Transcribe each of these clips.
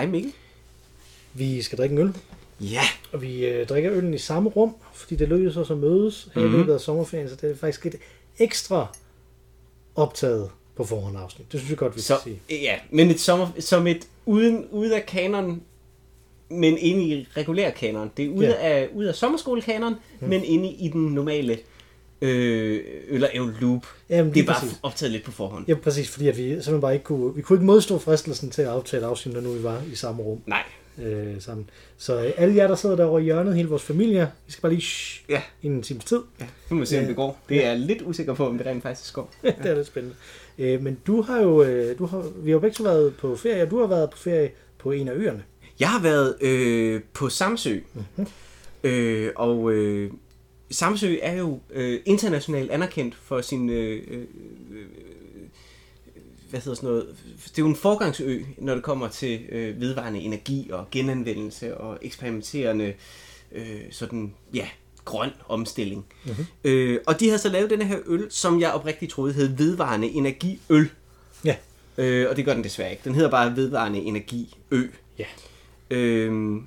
Hej Mikkel. Vi skal drikke en øl, Ja, og vi øh, drikker øllen i samme rum, fordi det lykkedes os at mødes her Mhm. i løbet af sommerferien, så det er faktisk et ekstra optaget på forhånd afsnit. Det synes jeg godt, vi så, skal sige. ja men et sommer, som et uden, ude af kanon, men inde i regulær kanon. Det er ude, Ja. af, ude af sommerskolekanon, mm. men inde i den normale øh, og ævl loop. Jamen, det er bare præcis. optaget lidt på forhånd. Ja, præcis, fordi at vi simpelthen bare ikke kunne, vi kunne ikke modstå fristelsen til at et afsnit, når nu vi var i samme rum Nej, øh, sammen. Så øh, alle jer, der sidder derovre i hjørnet, hele vores familie, vi skal bare lige shh, ja. i en times tid. ja. Nu må vi se, om Ja. det går. Det er jeg lidt usikker på, om det rent faktisk går. det er lidt spændende. Øh, men du har jo, øh, du har, vi har jo begge to været på ferie, og du har været på ferie på en af øerne. Jeg har været øh, på Samsø, mm-hmm. øh, og øh, Samsø er jo øh, internationalt anerkendt for sin, øh, øh, øh, hvad hedder sådan noget, det er jo en forgangsø, når det kommer til øh, vedvarende energi og genanvendelse og eksperimenterende øh, sådan, ja, grøn omstilling. Mm-hmm. Øh, og de havde så lavet den her øl, som jeg oprigtigt troede hed vedvarende energiøl. Ja. Øh, og det gør den desværre ikke. Den hedder bare vedvarende energi ø. Ja. Øh,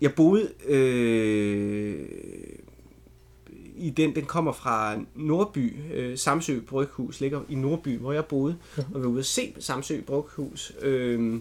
jeg boede øh, i den, den kommer fra Nordby, øh, Samsø Bryghus ligger i Nordby, hvor jeg boede, og vi var ude at se Samsø Bryghus. Øh,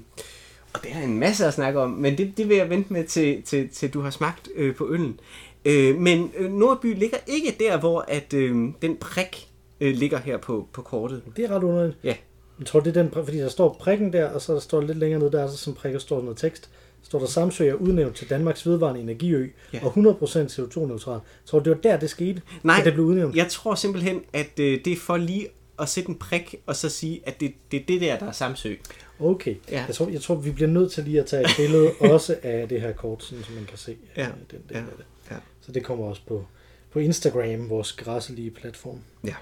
og det er en masse at snakke om, men det, det vil jeg vente med til, til, til du har smagt øh, på øllen. Øh, men øh, Nordby ligger ikke der, hvor at øh, den prik øh, ligger her på, på kortet. Det er ret underligt. Ja, Jeg tror, det er den, fordi der står prikken der, og så der står lidt længere nede der, så som prikker står noget tekst. Står der Samsø er udnævnt til Danmarks vedvarende energiø, Ja. og 100% CO2-neutral. Jeg tror, det var der, det skete, Nej, det blev udnævnt. jeg tror simpelthen, at øh, det er for lige at sætte en prik, og så sige, at det, det er det der, der er Samsø. Okay. Ja. Jeg, tror, jeg tror, vi bliver nødt til lige at tage et billede også af det her kort, sådan, så man kan se Ja. øh, den del Ja. af det. Ja. Så det kommer også på, på Instagram, vores græsselige platform. Ja.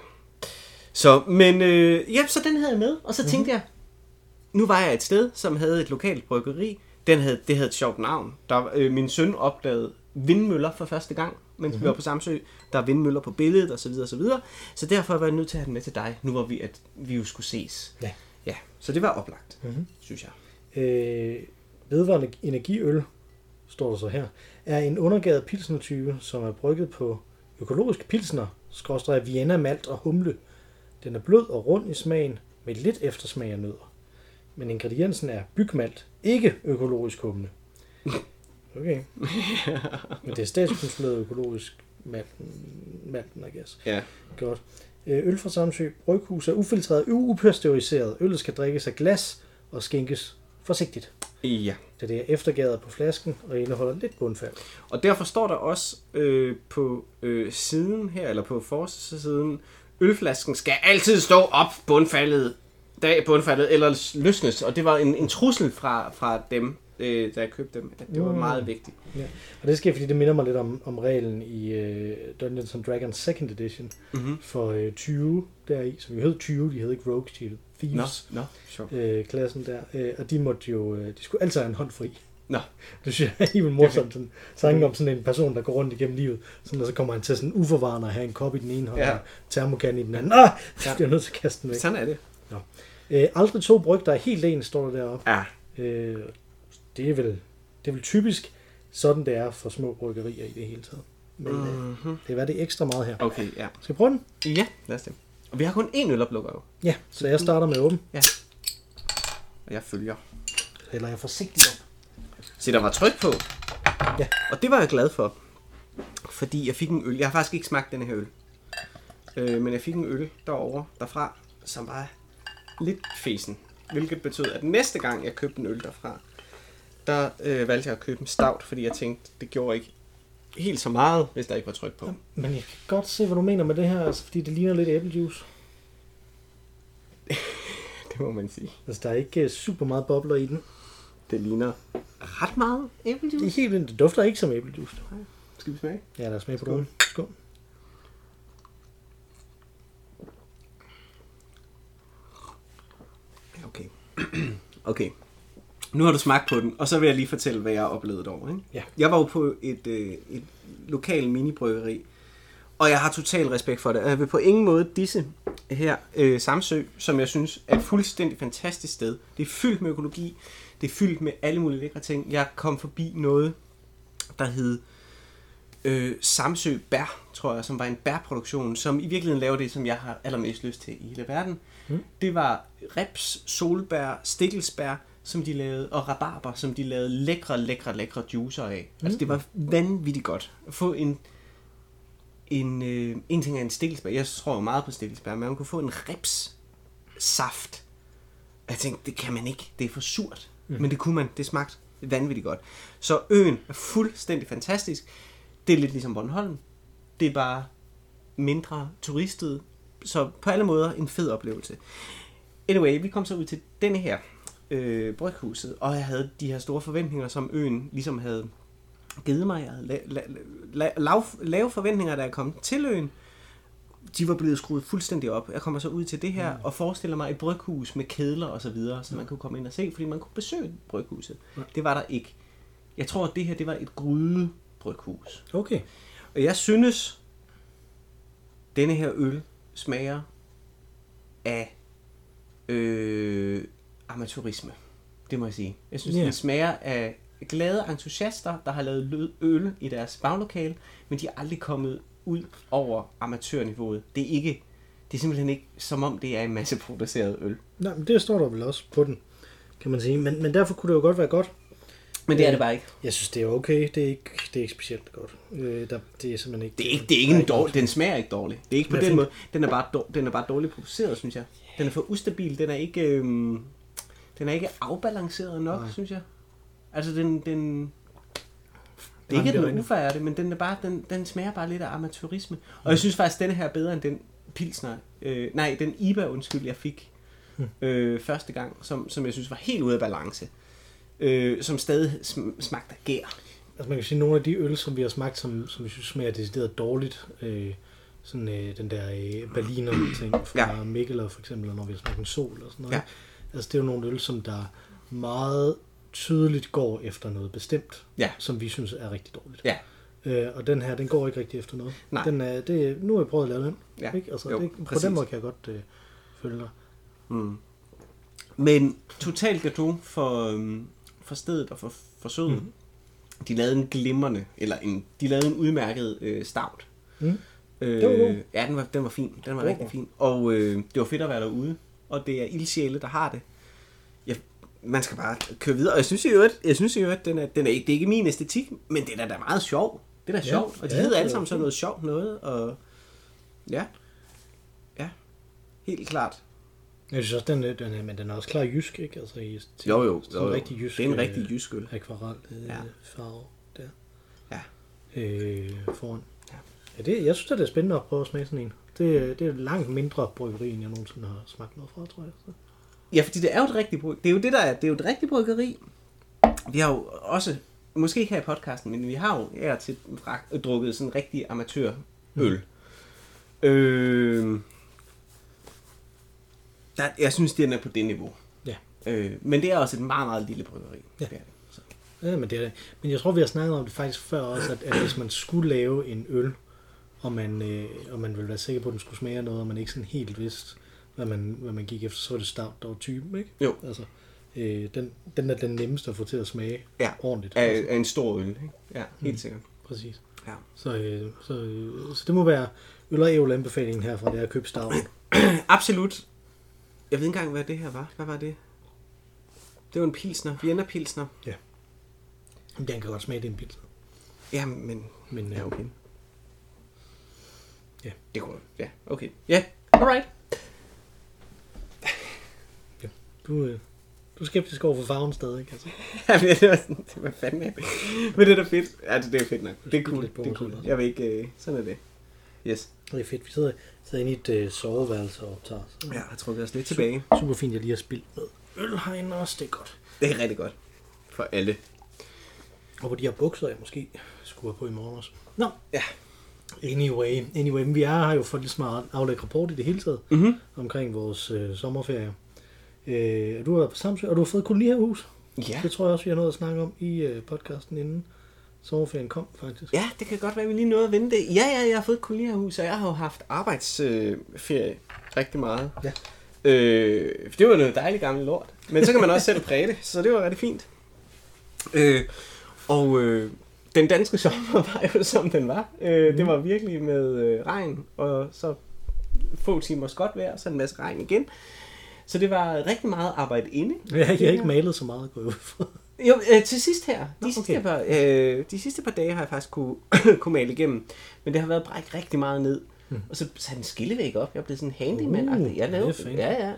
Så, men øh, ja, så den havde jeg med, og så Mhm. mm-hmm. tænkte jeg, nu var jeg et sted, som havde et lokalt bryggeri. Den havde, det havde et sjovt navn. Der, øh, min søn opdagede vindmøller for første gang, mens mm-hmm. Mhm. vi var på Samsø. Der er vindmøller på billedet, og så videre, så videre. Så derfor var jeg nødt til at have den med til dig, nu hvor vi, at vi jo skulle ses. Ja. Ja, så det var oplagt, Mhm. mm-hmm. synes jeg. Øh, vedvarende energiøl, står der så her, er en undergæret pilsnertype, som er brygget på økologisk pilsner, skråstrej Vienna malt og humle. Den er blød og rund i smagen, med lidt eftersmag af nødder. Men ingrediensen er bygmalt, ikke økologisk humle. Okay. Men det er statskontrolleret økologisk malten, I guess. Ja. Godt. Øh, Øl fra Samsø Bryghus er ufiltreret, upasteuriseret. Øllet skal drikkes af glas og skænkes forsigtigt, Ja. da det er eftergæret på flasken og indeholder lidt bundfald. Og derfor står der også øh, på øh, siden her, eller på forsiden, ølflasken skal altid stå op bundfaldet, da bundfaldet eller løsnes. Og det var en, en trussel fra, fra dem, øh, da jeg købte dem, det var Mm. meget vigtigt. Ja. Og det sker, fordi det minder mig lidt om, om reglen i uh, Dungeons and Dragons 2nd edition Mm-hmm. for uh, 20 deri, som jo hed 20, de hed ikke Rogues, de hed Nå, Thieves. nå, sjovt. Øh, klassen der, øh, og de måtte jo, øh, de skulle altid have en hånd fri. Nå, Det synes jeg er helt morsomt, sådan, tanken om sådan en person, der går rundt igennem livet, sådan, og så kommer han til sådan uforvarende at have en kop i den ene hånd, Ja. og termokan i den anden. Ah, Ja. jeg nødt til at kaste den væk. sådan er det. Øh, aldrig to bryg, der er helt ens, står der deroppe. Ja, Øh, det, er vel, det er vel typisk sådan, det er for små bryggerier i det hele taget. Men øh, mm-hmm. det var det ekstra meget her. okay, ja. Skal vi prøve den? Ja, lad os det. Og vi har kun én øloplukker jo, Ja, så jeg starter med åben. og jeg følger. Eller jeg er forsigtig op. Se, der var tryk på. Ja. Og det var jeg glad for. Fordi jeg fik en øl. Jeg har faktisk ikke smagt den her øl. Øh, men jeg fik en øl derovre, derfra, som var lidt fesen. Hvilket betød, at næste gang jeg købte en øl derfra, der øh, valgte jeg at købe en stout, fordi jeg tænkte, det gjorde ikke helt så meget, hvis der ikke var tryk på. Men jeg kan godt se, hvad du mener med det her, altså, fordi det ligner lidt æblejuice. Det må man sige. Altså, der er ikke øh, super meget bobler i den. Det ligner ret meget Det er æblejuice. helt vildt. Det dufter ikke som æblejuice. Skal vi smage? Ja, lad os smage på den. Skål. Okay. Nu har du smagt på den, og så vil jeg lige fortælle, hvad jeg har oplevet derovre. Ikke? Ja. Jeg var jo på et, øh, et lokalt minibryggeri, og jeg har total respekt for det. Og jeg vil på ingen måde disse her øh, Samsø, som jeg synes er et fuldstændig fantastisk sted. Det er fyldt med økologi. Det er fyldt med alle mulige lækre ting. Jeg kom forbi noget, der hed øh, Samsø Bær, tror jeg, som var en bærproduktion, som i virkeligheden laver det, som jeg har allermest lyst til i hele verden. Mm. Det var reps, solbær, stikkelsbær, som de lavede, og rabarber, som de lavede lækre, lækre, lækre juicer af. Mm. Altså, det var vanvittigt godt. At få en, en, øh, en ting er en stikkelsbær. Jeg tror jo meget på stikkelsbær, men man kunne få en reps saft. Jeg tænkte, det kan man ikke. Det er for surt. Mm. Men det kunne man. Det smagte vanvittigt godt. Så øen er fuldstændig fantastisk. Det er lidt ligesom Bornholm. Det er bare mindre turistet. Så på alle måder en fed oplevelse. Anyway, vi kom så ud til denne her øh, bryghuset, og jeg havde de her store forventninger, som øen ligesom havde givet mig. Jeg havde la- la- la- lav, lave forventninger, da jeg kom til øen. De var blevet skruet fuldstændig op. Jeg kommer så ud til det her mm. og forestiller mig et bryghus med kedler og så videre, så man kunne komme ind og se, fordi man kunne besøge bryghuset. Ja. Det var der ikke. Jeg tror, at det her det var et gryde bryghus. Okay. Og jeg synes, denne her øl smager af øh, amatørisme. Det må jeg sige. Jeg synes, yeah. den smager af glade entusiaster, der har lavet lød- øl i deres baglokale, men de er aldrig kommet ud over amatørniveauet. Det er ikke, det er simpelthen ikke som om det er en masse produceret øl. Nej, men det står der vel også på den, kan man sige. Men, men derfor kunne det jo godt være godt. Men det er det bare ikke. Jeg synes, det er okay. Det er ikke, det er ikke specielt godt. Øh, der, det er simpelthen ikke... Det er ikke, det er ikke en dårlig, den smager ikke dårligt. Det er ikke på den fint. måde. Den er, bare, dår- den er bare dårligt produceret, synes jeg. Den er for ustabil. Den er ikke, øhm, den er ikke afbalanceret nok, Nej. synes jeg. Altså, den, den, det er Nej, ikke, at den er ufærdig, men den, er bare, den, den smager bare lidt af amatørisme. Og jeg synes faktisk, at denne her er bedre end den pilsner. Øh, nej, den IBA, undskyld, jeg fik øh, første gang, som, som jeg synes var helt ude af balance. Øh, som stadig sm- smagte gær. Altså man kan sige, nogle af de øl, som vi har smagt, som, som vi synes smager decideret dårligt, øh, sådan øh, den der øh, Berliner ting fra Ja. Mikkeler for eksempel, når vi har smagt en sol og sådan noget. Ja. Altså det er jo nogle øl, som der meget tydeligt går efter noget bestemt, Ja. som vi synes er rigtig dårligt. Ja. Øh, og den her, den går ikke rigtig efter noget. Nej. Den er, det, nu har jeg prøvet at lave den. Ja. Ikke? Altså, Jo, det, på præcis. den måde kan jeg godt øh, følge dig. Mm. Men totalt gave for, øhm, for stedet og for, for søden. Mm. De lavede en glimrende, eller en, de lavede en udmærket øh, stout. Mm. Øh, Den var god. ja, den var, den var fin. Den var God. rigtig fin. Og øh, det var fedt at være derude. Og det er ildsjæle, der har det. Ja, man skal bare køre videre. Og jeg synes jo, at, jeg synes jo, at den er, den er, ikke- det er ikke min æstetik, men den er da meget sjov. Det er da Ja. sjovt. Og de Ja, hedder det alle sammen sådan noget sjovt noget. Og ja, ja, helt klart. Jeg synes også, den, er- den er, men den er også klar jysk, ikke? Altså i til, Jo, jo. sådan jo, en jo. rigtig jysk, det er en øh, rigtig jysk øl. akvarel øh, Ja. farve der. Ja. Øh, foran. Ja. Ja. det, jeg synes, det er spændende at prøve at smage sådan en. Det, er- det er langt mindre bryggeri, end jeg nogensinde har smagt noget fra, tror jeg. Så. Ja, fordi det er jo et rigtigt bryg. Det er jo det, der er. Det er jo et rigtigt bryggeri. Vi har jo også, måske ikke her i podcasten, men vi har jo ja, til drukket sådan en rigtig amatørøl. Mm. Øh, der, jeg synes, den er på det niveau. Ja. Øh, men det er også et meget, meget lille bryggeri. Ja. Det er det. Så. Ja, men, det er, det. men jeg tror, vi har snakket om det faktisk før også, at, at hvis man skulle lave en øl, og man, øh, og man ville være sikker på, at den skulle smage noget, og man ikke sådan helt vidste, hvad man, hvad man gik efter, så var det stout, der var typen, ikke? Jo. Altså, øh, den, den er den nemmeste at få til at smage Ja. ordentligt. Af, Altså, af en stor øl, ikke? Ja, helt Mm. sikkert. præcis. Ja. Så, øh, så, øh, så det må være øl og ævl anbefalingen herfra, det er at købe stavlen. Absolut. Jeg ved ikke engang, hvad det her var. Hvad var det? Det var en pilsner. Vienna pilsner. Den kan godt smage, det er en pilsner. Ja, men Men øh, Ja, okay. Ja. Det kunne Ja, okay. Ja, alright. du, øh, du er skeptisk over for farven stadig, altså. Ja, men det var sådan, det var fandme. Men det er da fedt. Ja, det, er fedt nok. Det er cool. Det er cool. Jeg vil ikke... Øh, sådan er det. Yes. Det er fedt. Vi sidder, sidder inde i et øh, soveværelse og optager. Så. Ja, jeg har trukket os lidt tilbage. Super fint, jeg lige har spildt med øl herinde også. Det er godt. Det er rigtig godt. For alle. Og på de her bukser, jeg måske skulle have på i morgen også. Nå. Ja. Anyway, anyway, men vi er her jo for lige smart aflægge rapport i det hele taget Mhm. omkring vores øh, sommerferie. Øh, du har været på Samsø, og du har fået kolonihavehus. Ja. Det tror jeg også, vi har nået at snakke om i øh, podcasten inden sommerferien kom, faktisk. Ja, det kan godt være, at vi lige nåede at vente det. Ja, ja, jeg har fået et kolonihavehus, og jeg har jo haft arbejdsferie øh, ferie rigtig meget. Ja. Øh, det var noget dejligt gammelt lort. Men så kan man også selv præge det, så det var rigtig fint. Øh, og øh, den danske sommer var jo som den var. Øh, det var virkelig med øh, regn, og så få timers godt vejr, så en masse regn igen. Så det var rigtig meget arbejde inde. Jeg har ikke malet så meget, går jeg ud fra. Jo, øh, til sidst her. De, Nå, sidste okay. par, øh, de sidste par dage har jeg faktisk kunne, kunne male igennem. Men det har været bræk rigtig meget ned. Mm. Og så satte en skillevæg op. Jeg er blevet sådan en handyman. Uh, jeg lavede, ja, ja.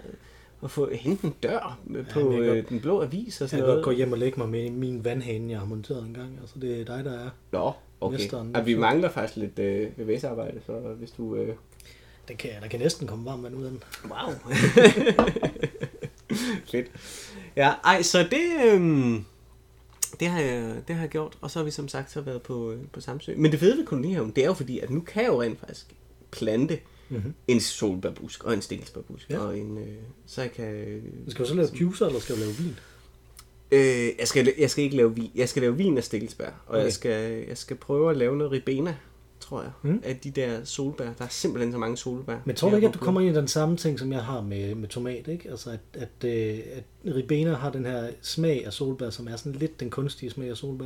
Og få hentet en dør på men jeg kan øh, den blå avis og Jeg sådan kan noget. godt gå hjem og lægge mig med min vandhane, jeg har monteret en gang. Altså, det er dig, der er. Nå, okay. Mesteren. Ja, vi mangler faktisk lidt øh, VVS-arbejde, så hvis du... Øh... Den kan, der kan næsten komme varmt vand ud af den. Wow. Fedt. Ja, ej, så det... Øh... Det har, jeg, det har jeg gjort, og så har vi som sagt så været på, øh, på Samsø. Men det fede ved kolonihaven, det er jo fordi, at nu kan jeg jo rent faktisk plante Mhm. en solbærbusk og en stikkelsbærbusk. Ja. Og en, øh, så jeg kan... Øh, Skal du så lave juicer, eller skal du lave vin? øh, jeg, skal, jeg skal ikke lave vin. Jeg skal lave vin af stikkelsbær. Og Okay. jeg, skal, jeg skal prøve at lave noget ribena, tror jeg, Mm. af de der solbær. Der er simpelthen så mange solbær. Men tror du ikke, at du kommer ind i den samme ting, som jeg har med, med tomat, ikke? Altså, at, at, øh, at ribena har den her smag af solbær, som er sådan lidt den kunstige smag af solbær.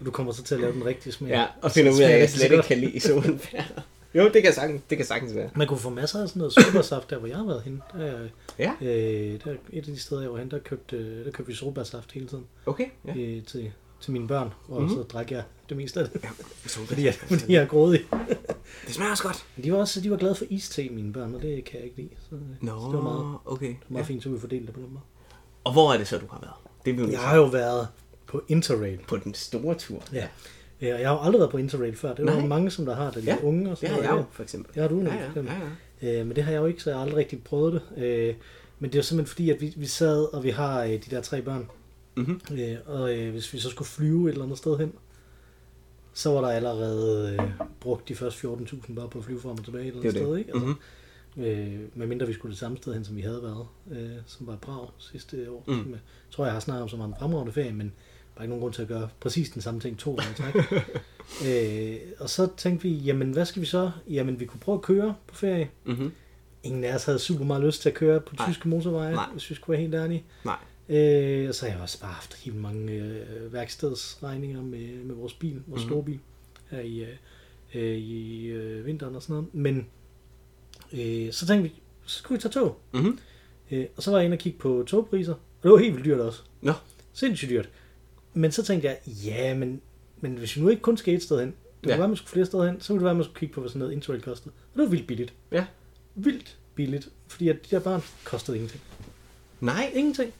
Og du kommer så til at lave den rigtige smag. Ja, og finder ud af, at jeg slet ikke kan lide solbær. jo, det kan sagtens, det kan sagtens være. Man kunne få masser af sådan noget solbærsaft, der hvor jeg har været henne. Der, er- Ja, øh, der, er et af de steder, jeg var henne, der købte, øh, der købte vi solbærsaft hele tiden okay. Ja. øh, til, til mine børn. Og Mhm. så drak jeg det meste af det, ja solbær. fordi jeg, fordi jeg er grådig. Det smager også godt. Men de var også de var glade for iste, mine børn, og det kan jeg ikke lide. Så, øh, Nå, så det var meget, okay. det var meget Ja. fint, så vi fordelte det på den måde. Og hvor er det så, du har været? Det nødt Jeg har jo været på Interrail. på den store tur. Ja. ja. Jeg har jo aldrig været på Interrail før. Det er jo mange, som der har, da de Ja, er unge. Og Det sådan har jeg jo, for eksempel. Det har du ja, nemlig, ja, for eksempel. ja, ja. Øh, men det har jeg jo ikke, så jeg har aldrig rigtig prøvet det. Øh, men det er jo simpelthen fordi, at vi, vi sad, og vi har øh, de der tre børn. Mhm. Øh, og øh, hvis vi så skulle flyve et eller andet sted hen, så var der allerede øh, brugt de første 14.000 bare på at flyve frem og tilbage et eller Det er andet sted. det. Ikke? Altså, Mhm. øh, medmindre vi skulle det samme sted hen, som vi havde været, øh, som var Prag sidste år. Mm. Mm. Jeg tror, jeg har snakket om, som var en fremragende ferie, men der er ikke nogen grund til at gøre præcis den samme ting to gange. Tak. øh, og så tænkte vi, jamen hvad skal vi så? Jamen vi kunne prøve at køre på ferie. Mhm. Ingen af os havde super meget lyst til at køre på Nej. tyske motorveje, Nej. hvis vi skulle være helt ærlige. Nej. Øh, og så har jeg også bare haft helt mange øh, værkstedsregninger med, med vores bil, vores Mhm. store bil, her i, øh, øh, i øh, vinteren og sådan noget. Men øh, så tænkte vi, så skulle vi tage tog. Mhm. Øh, og så var jeg inde og kigge på togpriser, og det var helt vildt dyrt også. Nå. Sindssygt dyrt. Men så tænkte jeg, ja, men, men hvis vi nu ikke kun skal et sted hen, det kunne Ja. være, at man skulle flere steder hen, så kunne det være, at man skulle kigge på, hvad sådan noget Interrail kostede. Og det var vildt billigt. Ja. Vildt billigt. Fordi at de der børn kostede ingenting. Nej, Ingenting.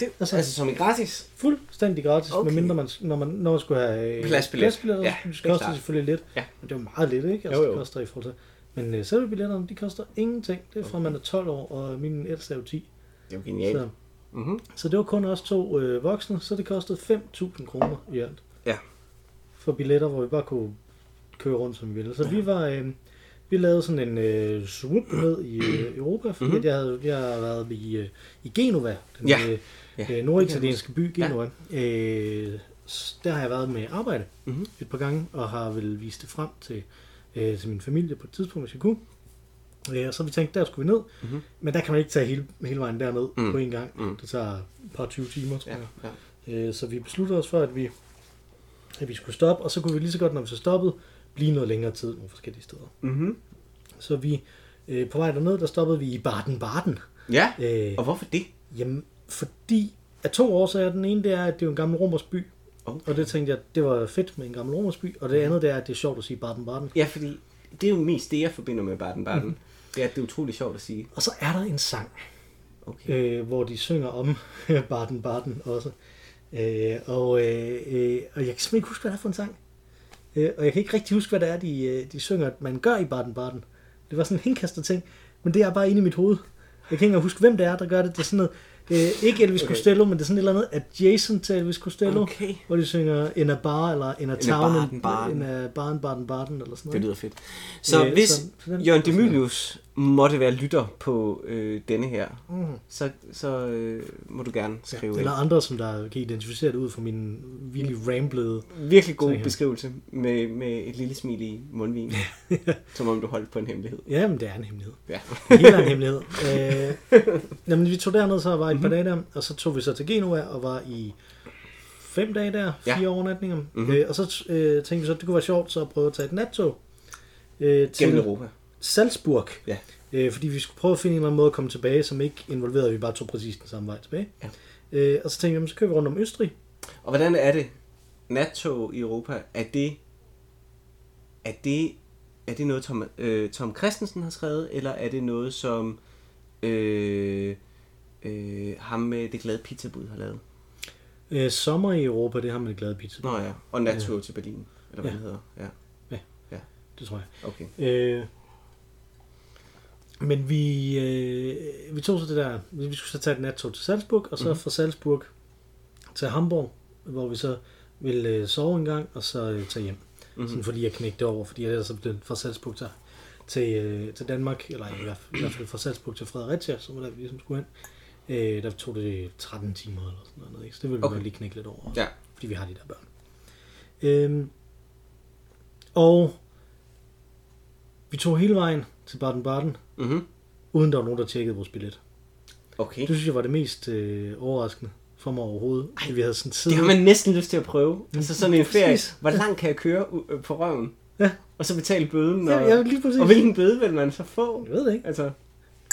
Det, Altså- altså, som i gratis. Fuldstændig gratis, Okay. okay. medmindre man, når man, når man skulle have øh, Pladsbillet. pladsbilletter, Ja, ja, det det er koster klart. selvfølgelig lidt. Ja. Men det er jo meget lidt, ikke? Altså, Jo, jo. Det koster i forhold til. Men øh, selve billetterne, de koster ingenting. Det er fra, man er 12 år, og min ældste er jo 10. Det er jo genialt. Så, Mhm. så det var kun os to øh, voksne, så det kostede 5.000 kroner i alt. Ja. For billetter, hvor vi bare kunne køre rundt, som vi ville. Så vi var... Øh, vi lavede sådan en øh, swoop ned i øh, Europa, fordi Mhm. mm-hmm. jeg, havde, jeg har været i, øh, i Genova, den Ja. øh, Ja. øh, norditalienske by Genova. Ja. Øh, der har jeg været med arbejde Mhm. et par gange, og har vel vist det frem til, øh, til min familie på et tidspunkt, hvis jeg kunne. Øh, og så vi tænkt, der skulle vi ned, Mhm. men der kan man ikke tage hele, hele vejen derned Mm. på en gang. Mm. Det tager et par 20 timer, tror Ja, jeg. ja. Øh, så vi besluttede os for, at vi, at vi skulle stoppe, og så kunne vi lige så godt, når vi så stoppede, blive noget længere tid nogle forskellige steder. Mhm. Så vi, øh, på vej derned, der stoppede vi i Baden-Baden. Ja, Øh, og hvorfor det? Jamen, fordi af to årsager. Den ene, det er, at det er en gammel romersk by. Okay. Og det tænkte jeg, det var fedt med en gammel romersk by. Og det andet, det er, at det er sjovt at sige Baden-Baden. Ja, fordi det er jo mest det, jeg forbinder med Baden-Baden. Mhm. Det er, at det er utroligt sjovt at sige. Og så er der en sang, Okay. øh, hvor de synger om Baden-Baden også. Øh, og, øh, øh, og jeg kan simpelthen ikke huske, hvad det er for en sang. Øh, og jeg kan ikke rigtig huske, hvad det er, de, øh, de synger, at man gør i Baden-Baden. Det var sådan en henkastet ting, men det er bare inde i mit hoved. Jeg kan ikke huske, hvem det er, der gør det. Det er sådan noget, Øh, ikke Elvis Okay. Costello, men det er sådan et eller andet adjacent til Elvis Costello, Okay. hvor de synger In a bar, eller In a town, Baden, Baden. In a barn, Baden, Baden, eller sådan Det noget. lyder fedt. Så Øh, hvis så- Jørgen Demilius måtte være lytter på øh, denne her, Mhm. så, så øh, må du gerne skrive Ja, eller andre, som der kan identificere det ud fra min virkelig ramblede... Virkelig god beskrivelse med, med et lille smil i mundvin. som om du holdt på en hemmelighed. Ja, men det er en hemmelighed. Ja. Det hele er en hemmelighed. Øh, jamen, vi tog derned, så var et Mhm. par dage der, og så tog vi så til Genova og var i fem dage der, Ja. fire overnatninger. Mhm. Mm-hmm. Øh, og så øh, tænkte vi så, at det kunne være sjovt så at prøve at tage et nattog øh, til Gennem Europa. Salzburg. Ja. Øh, fordi vi skulle prøve at finde en eller anden måde at komme tilbage, som ikke involverede, at vi bare tog præcis den samme vej tilbage. Ja. Øh, og så tænkte vi, jamen, så kører vi rundt om Østrig. Og hvordan er det? Nattog i Europa, er det, er det, er det noget, Tom, øh, Tom Christensen har skrevet, eller er det noget, som øh, øh, ham med det glade pizzabud har lavet? Øh, sommer i Europa, det har man et glad pizza. Nå ja, og nattog til Berlin, eller hvad Ja. det hedder. Ja, Det tror jeg. okay. Øh, men vi, øh, vi tog så det der, vi skulle så tage et nattog til Salzburg, og så Mhm. mm-hmm. fra Salzburg til Hamburg, hvor vi så ville øh, sove en gang, og så øh, tage hjem. Mhm. Mm-hmm. Sådan fordi jeg knægte det over, fordi ellers så blev det fra Salzburg til, til, øh, til Danmark, eller i hvert, fald, i hvert fald fra Salzburg til Fredericia, som var der vi ligesom skulle hen. Øh, der tog det 13 timer eller sådan noget, ikke? så det ville vi Okay. okay. lige knække lidt over, Ja. fordi vi har de der børn. Øhm, og vi tog hele vejen til Baden-Baden, Mm-hmm. uden der var nogen, der tjekkede vores billet. Okay. Det synes jeg var det mest øh, overraskende for mig overhovedet. Ej, vi havde sådan Det siddet... har man næsten lyst til at prøve. Altså sådan en ferie. Hvor langt kan jeg køre øh, på røven? Ja. Og så betale bøden. Ja, Og, ja, lige præcis. og hvilken bøde vil man så få? Jeg ved det ikke. Altså,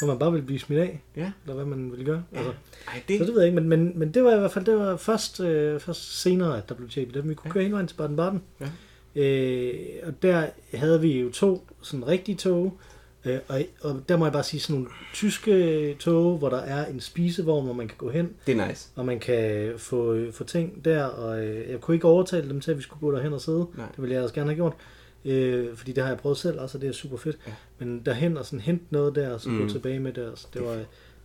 Om man bare ville blive smidt af, ja. eller hvad man ville gøre. Altså, Ej, det... Så det, ved jeg ikke, men, men, men det var i hvert fald det var først, øh, først senere, at der blev tjekket billet. Vi kunne Ja. ja. køre hele vejen til Baden-Baden. Ja. Øh, og der havde vi jo to sådan rigtige tog, øh, og, og der må jeg bare sige sådan nogle tyske tog, hvor der er en spisevogn, hvor man kan gå hen, det er nice. og man kan få, få ting der, og øh, jeg kunne ikke overtale dem til, at vi skulle gå derhen og sidde. Nej. Det ville jeg også gerne have gjort, øh, fordi det har jeg prøvet selv, også, og det er super fedt. Ja. Men derhen og sådan hente noget der, og så mm. Gå tilbage med det, altså, det var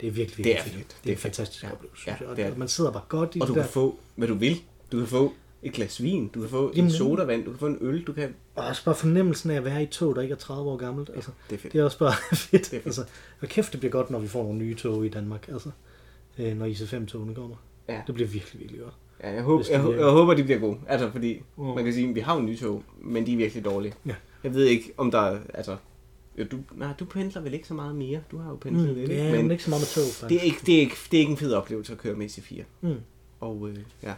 det er virkelig, virkelig Det er fedt. fedt. Det er Det er en fedt. fantastisk Ja. oplevelse, Ja, det er Og man sidder bare godt i Og du det der. kan få, hvad du vil. Du kan få et glas vin, du kan få en Jamen, sodavand, du kan få en øl, du kan... Og også bare fornemmelsen af at være i et tog, der ikke er 30 år gammelt. Altså, Det er fedt. det er også bare fedt. Det er fedt. Altså, og kæft, det bliver godt, når vi får nogle nye tog i Danmark. Altså, øh, når IC5-togene kommer. Ja. Det bliver virkelig, virkelig godt. Ja, jeg, håber, de jeg, virker. jeg, håber, de bliver gode. Altså, fordi Mm. man kan sige, at vi har jo nye tog, men de er virkelig dårlige. Ja. Jeg ved ikke, om der er... Altså, jo, du, nej, du pendler vel ikke så meget mere. Du har jo pendlet Mm, lidt, ja, men ikke så meget med tog, faktisk. det er, ikke, det, er ikke, det er ikke en fed oplevelse at køre med C4. Mm. Og øh, ja.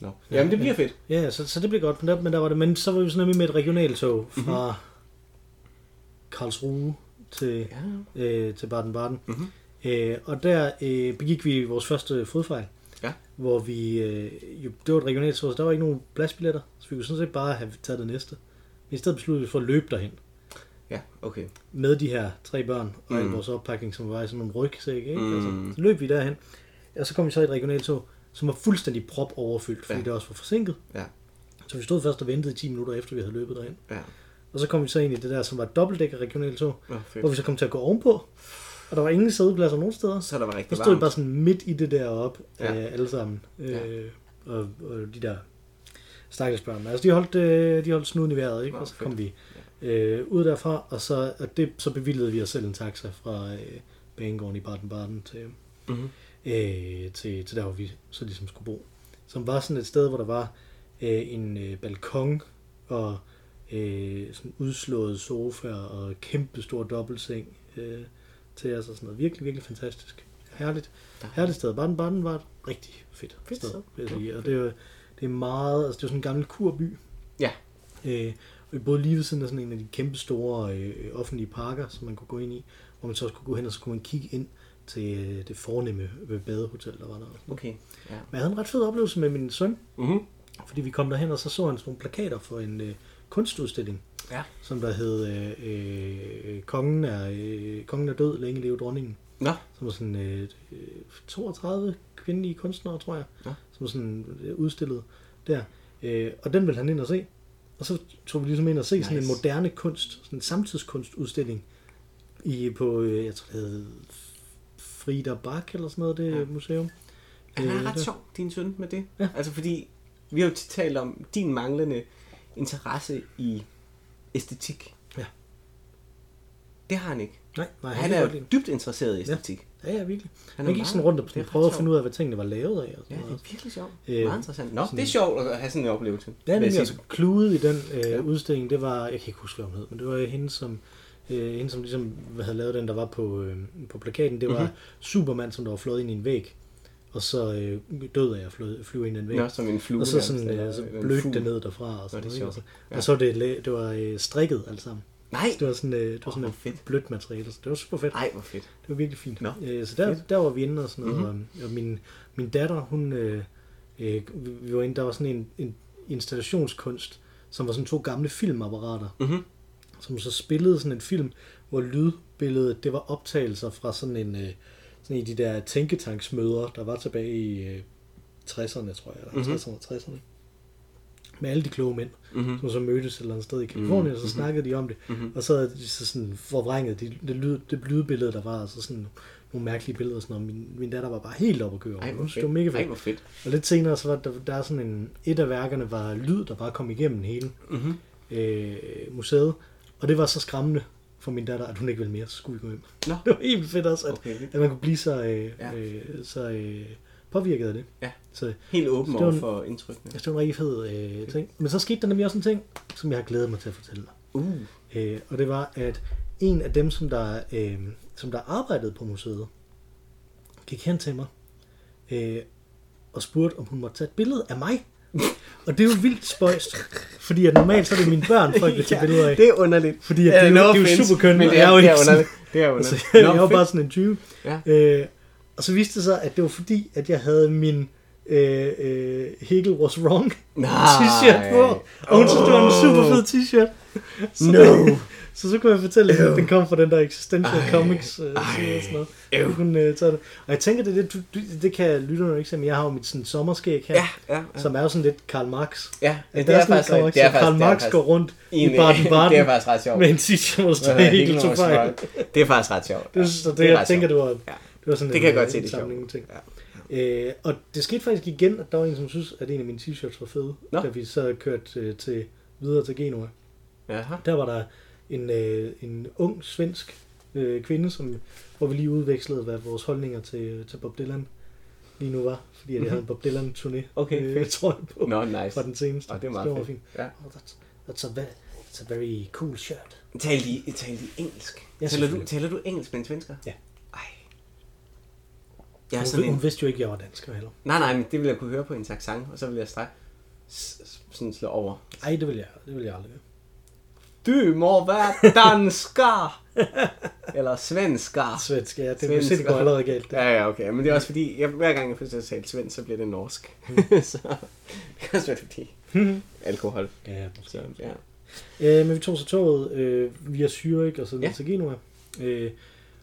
Nå. Ja, Jamen, det bliver ja. fedt. Ja, så, så det blev godt, men der, men der var det, men så var vi så nemlig med et regionaltog fra Mhm. Karlsruhe til, Ja. øh, til Baden-Baden. Mhm. Øh, og der øh, begik vi vores første fodfejl. Ja. Hvor vi, øh, jo, det var et regionaltog, så der var ikke nogen pladsbilletter, så vi kunne sådan set bare have taget det næste. Men i stedet besluttede vi for at løbe derhen Ja, okay. med de her tre børn og mm. al vores oppakning, som var i sådan nogle rygsække. Ikke? Mm. Altså, så løb vi derhen, og så kom vi så i et regionaltog, som var fuldstændig prop overfyldt, fordi Ja. ja. det også var forsinket. Ja. Så vi stod først og ventede i 10 minutter efter, vi havde løbet derhen. Ja. Og så kom vi så ind i det der, som var et dobbeltdækker regionaltog, Nå, fedt. hvor vi så kom til at gå ovenpå. Og der var ingen sædepladser nogen steder. Så der var Der rigtig stod vi varmt. bare sådan midt i det der op, Ja. øh, alle sammen. Øh, Ja. og, og de der stakkels børn. Altså, de holdt, øh, de holdt snuden i vejret, ikke? Og så kom vi øh, ud derfra, og så, og det, så bevilgede vi os selv en taxa fra øh, banegården i Baden-Baden til, Mhm. øh, til, til der, hvor vi så ligesom skulle bo. Som var sådan et sted, hvor der var øh, en øh, balkon og øh, sådan udslået sofa og kæmpe stor dobbeltseng øh, til os og sådan noget. Virkelig, virkelig fantastisk. Herligt. Herligt sted. Baden-Baden var et rigtig fedt, Fedt sted, vil jeg sige. Og det er, det er meget, altså det er sådan en gammel kurby. Ja. Øh, og vi boede lige ved siden af sådan en af de kæmpe store øh, offentlige parker, som man kunne gå ind i, hvor man så også kunne gå hen, og så kunne man kigge ind til øh, det fornemme øh, badehotel, der var der. Okay. Ja. Men jeg havde en ret fed oplevelse med min søn, Mhm. fordi vi kom derhen, og så så han sådan nogle plakater for en øh, kunstudstilling, Ja. som der hed øh, øh, Kongen, er, øh, Kongen er død, længe leve dronningen. Nå. Som var sådan øh, øh, 32 kvindelige kunstnere, tror jeg, Ja. som var sådan øh, udstillet der. Øh, og den ville han ind og se. Og så tog vi ligesom ind og se nice. sådan en moderne kunst, sådan en samtidskunstudstilling i, på, øh, jeg tror det hed Frida Bak eller sådan noget, det ja. museum. Han er Øh, ret sjov, din søn, med det. Ja. Altså fordi, vi har jo talt om din manglende interesse i æstetik. Ja. Det har han ikke. Nej, nej, Han kan er lide dybt interesseret i æstetik. Ja, ja, virkelig. Han Han gik sådan rundt og det sådan, prøvede at finde ud af, hvad tingene var lavet af. Og Ja, sådan det noget. er virkelig sjovt. Øh, Meget interessant. Nå, sådan- det er sjovt at have sådan en oplevelse. Det er nemlig sige. altså kludet i den øh, Ja. udstilling, det var, jeg kan ikke huske, hvad hun hed, men det var hende, som, øh, hende, som ligesom havde lavet den, der var på, øh, på plakaten. Det var Mhm. mm-hmm. Superman, som der var flået ind i en væg, og så øh, død af at flyve, flyve ind i en væg. Nå, som en flue. og så sådan, øh, så blødte det ned derfra. Og, sådan, Nå, det noget, og, Ja. og så det, det var øh, strikket alt sammen. Nej! Det var sådan, øh, det var sådan et fedt. blødt materiale, så det var super fedt. Nej, hvor fedt. Det var virkelig fint. Nå, Øh, så der, fedt. der var vi inde og sådan noget. Mhm. Mm-hmm. Og, og min, min datter, hun, øh, øh, vi- var inde, der var sådan en, en installationskunst, som var sådan to gamle filmapparater, Mhm. som så spillede sådan en film, hvor lydbilledet, det var optagelser fra sådan en, øh, sådan af de der tænketanksmøder, der var tilbage i øh, 60'erne, tror jeg, eller Mhm. 50'erne og 60'erne. Med alle de kloge mænd, Mhm. som så mødtes et eller andet sted i Kalifornien, og så Mhm. snakkede de om det. Mhm. Og så havde de så sådan forvrænget det, det, lyd, det lydbillede, der var, og så sådan nogle mærkelige billeder og sådan noget. Min, min datter var bare helt oppe at køre. Ej, Det var mega Ej, fedt. hvor fedt. Og lidt senere, så var der, der er sådan en, et af værkerne var lyd, der bare kom igennem hele Mhm. øh, museet. Og det var så skræmmende for min datter, at hun ikke ville mere, så skulle vi gå hjem. Nå. Det var helt fedt også, at, Okay, at man kunne blive så, øh, Ja. øh, så øh, påvirket af det. Ja. Så Helt åben over for indtrykkene. jeg det var en rigtig fed øh, ting. Men så skete der nemlig også en ting, som jeg har glædet mig til at fortælle dig. Uh. Øh, og det var, at en af dem, som der, øh, som der arbejdede på museet, gik hen til mig øh, og spurgte, om hun måtte tage et billede af mig. Og det er jo vildt spøjst, fordi at normalt så er det mine børn, folk vil tage billeder af. det er underligt. Fordi at det, er jo- no det er jo super køn, men det er, er jo det ikke er sådan- underligt. Det er Altså, underligt. jeg, Nå, jeg var bare sådan en tyve. Ja. Øh, og så viste det sig, at det var fordi, at jeg havde min øh, øh, Hegel was wrong t-shirt på. Og hun synes, det var en super fed t-shirt. Så, No. så så kunne jeg fortælle, at den kom fra den der Existential Ej. Comics øh, Ej. og sådan noget. Du kunne øh, tage det. Og jeg tænker, det, er det, du, du, det kan lytterne ikke se, men jeg har jo mit sådan, sommerskæg her, Ja, ja, ja. som er jo sådan lidt Karl Marx. Ja, Ja, det er sådan faktisk Karl rigtigt. Det er Karl er Marx går rundt i en- Baden-Baden Det er faktisk ret sjovt. med en t-shirt, hvor der står Hegel tog fejl. Det er faktisk ret sjovt. Det, så det, Det er jeg tænker, det var, Ja. det var sådan Det kan jeg en, godt se, en det er sjovt. ting. Ja. Øh, og det skete faktisk igen, at der var en, som synes, at en af mine t-shirts var fede, Nå. da vi så kørte øh, til, videre til Genua. Jaha. Der var der en, øh, en ung svensk øh, kvinde, som, hvor vi lige udvekslede, hvad vores holdninger til, til Bob Dylan lige nu var, fordi jeg havde en Bob Dylan turné, Mhm. Okay, øh, jeg på, Nå, nice. fra den seneste. Og det er Så meget var fedt. fint. Ja. Oh, that's, that's, a very, that's a very cool shirt. Taler de, taler de engelsk? Ja, taler, du, taler du engelsk med en svensker? Ja. Jeg Hun, sådan hun en... vidste jo ikke, at jeg var dansker heller. Nej, nej, men det ville jeg kunne høre på en accent, og så ville jeg straks sådan slå over. Ej, det vil jeg, det vil jeg aldrig gøre. Du må være dansker! Eller svensker. Svensk, ja, det, Svensk. Svensk. det går allerede galt. Ja, ja, okay. Men det er også fordi, jeg, hver gang jeg får til at tale svensk, så bliver det norsk. så det kan også være fordi alkohol. Ja, Så, ja. Øh, men vi tog så toget øh, via Zürich og så ned ja. til Genua. Øh,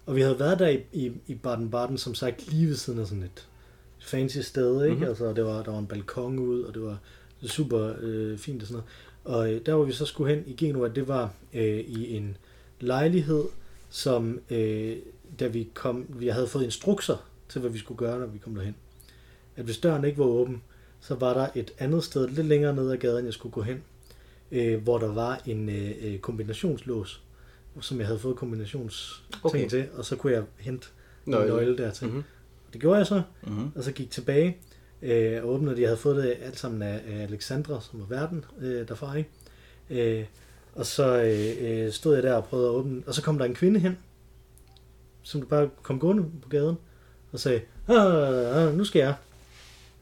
og vi havde været der i, i, i Baden-Baden, som sagt, lige ved siden af sådan et fancy sted, ikke? Mhm. Mm-hmm. Altså, det var, der var en balkon ud, og det var super øh, fint og sådan noget. Og øh, der, hvor vi så skulle hen i Genua, det var øh, i en lejlighed, som, øh, da vi kom, vi havde fået instrukser til, hvad vi skulle gøre, når vi kom derhen. At hvis døren ikke var åben, så var der et andet sted, lidt længere ned ad gaden, jeg skulle gå hen, øh, hvor der var en øh, øh, kombinationslås, som jeg havde fået kombinations Okay. ting til, og så kunne jeg hente Nøgle. nøgle, nøgle dertil. Mhm. Det gjorde jeg så, Mhm. og så gik tilbage øh, og åbnede det. Jeg havde fået det alt sammen af, af Alexandra, som var verden øh, derfra. Ikke? Øh, og så øh, øh, stod jeg der og prøvede at åbne, og så kom der en kvinde hen, som bare kom gående på gaden, og sagde, ah, ah, nu skal jeg.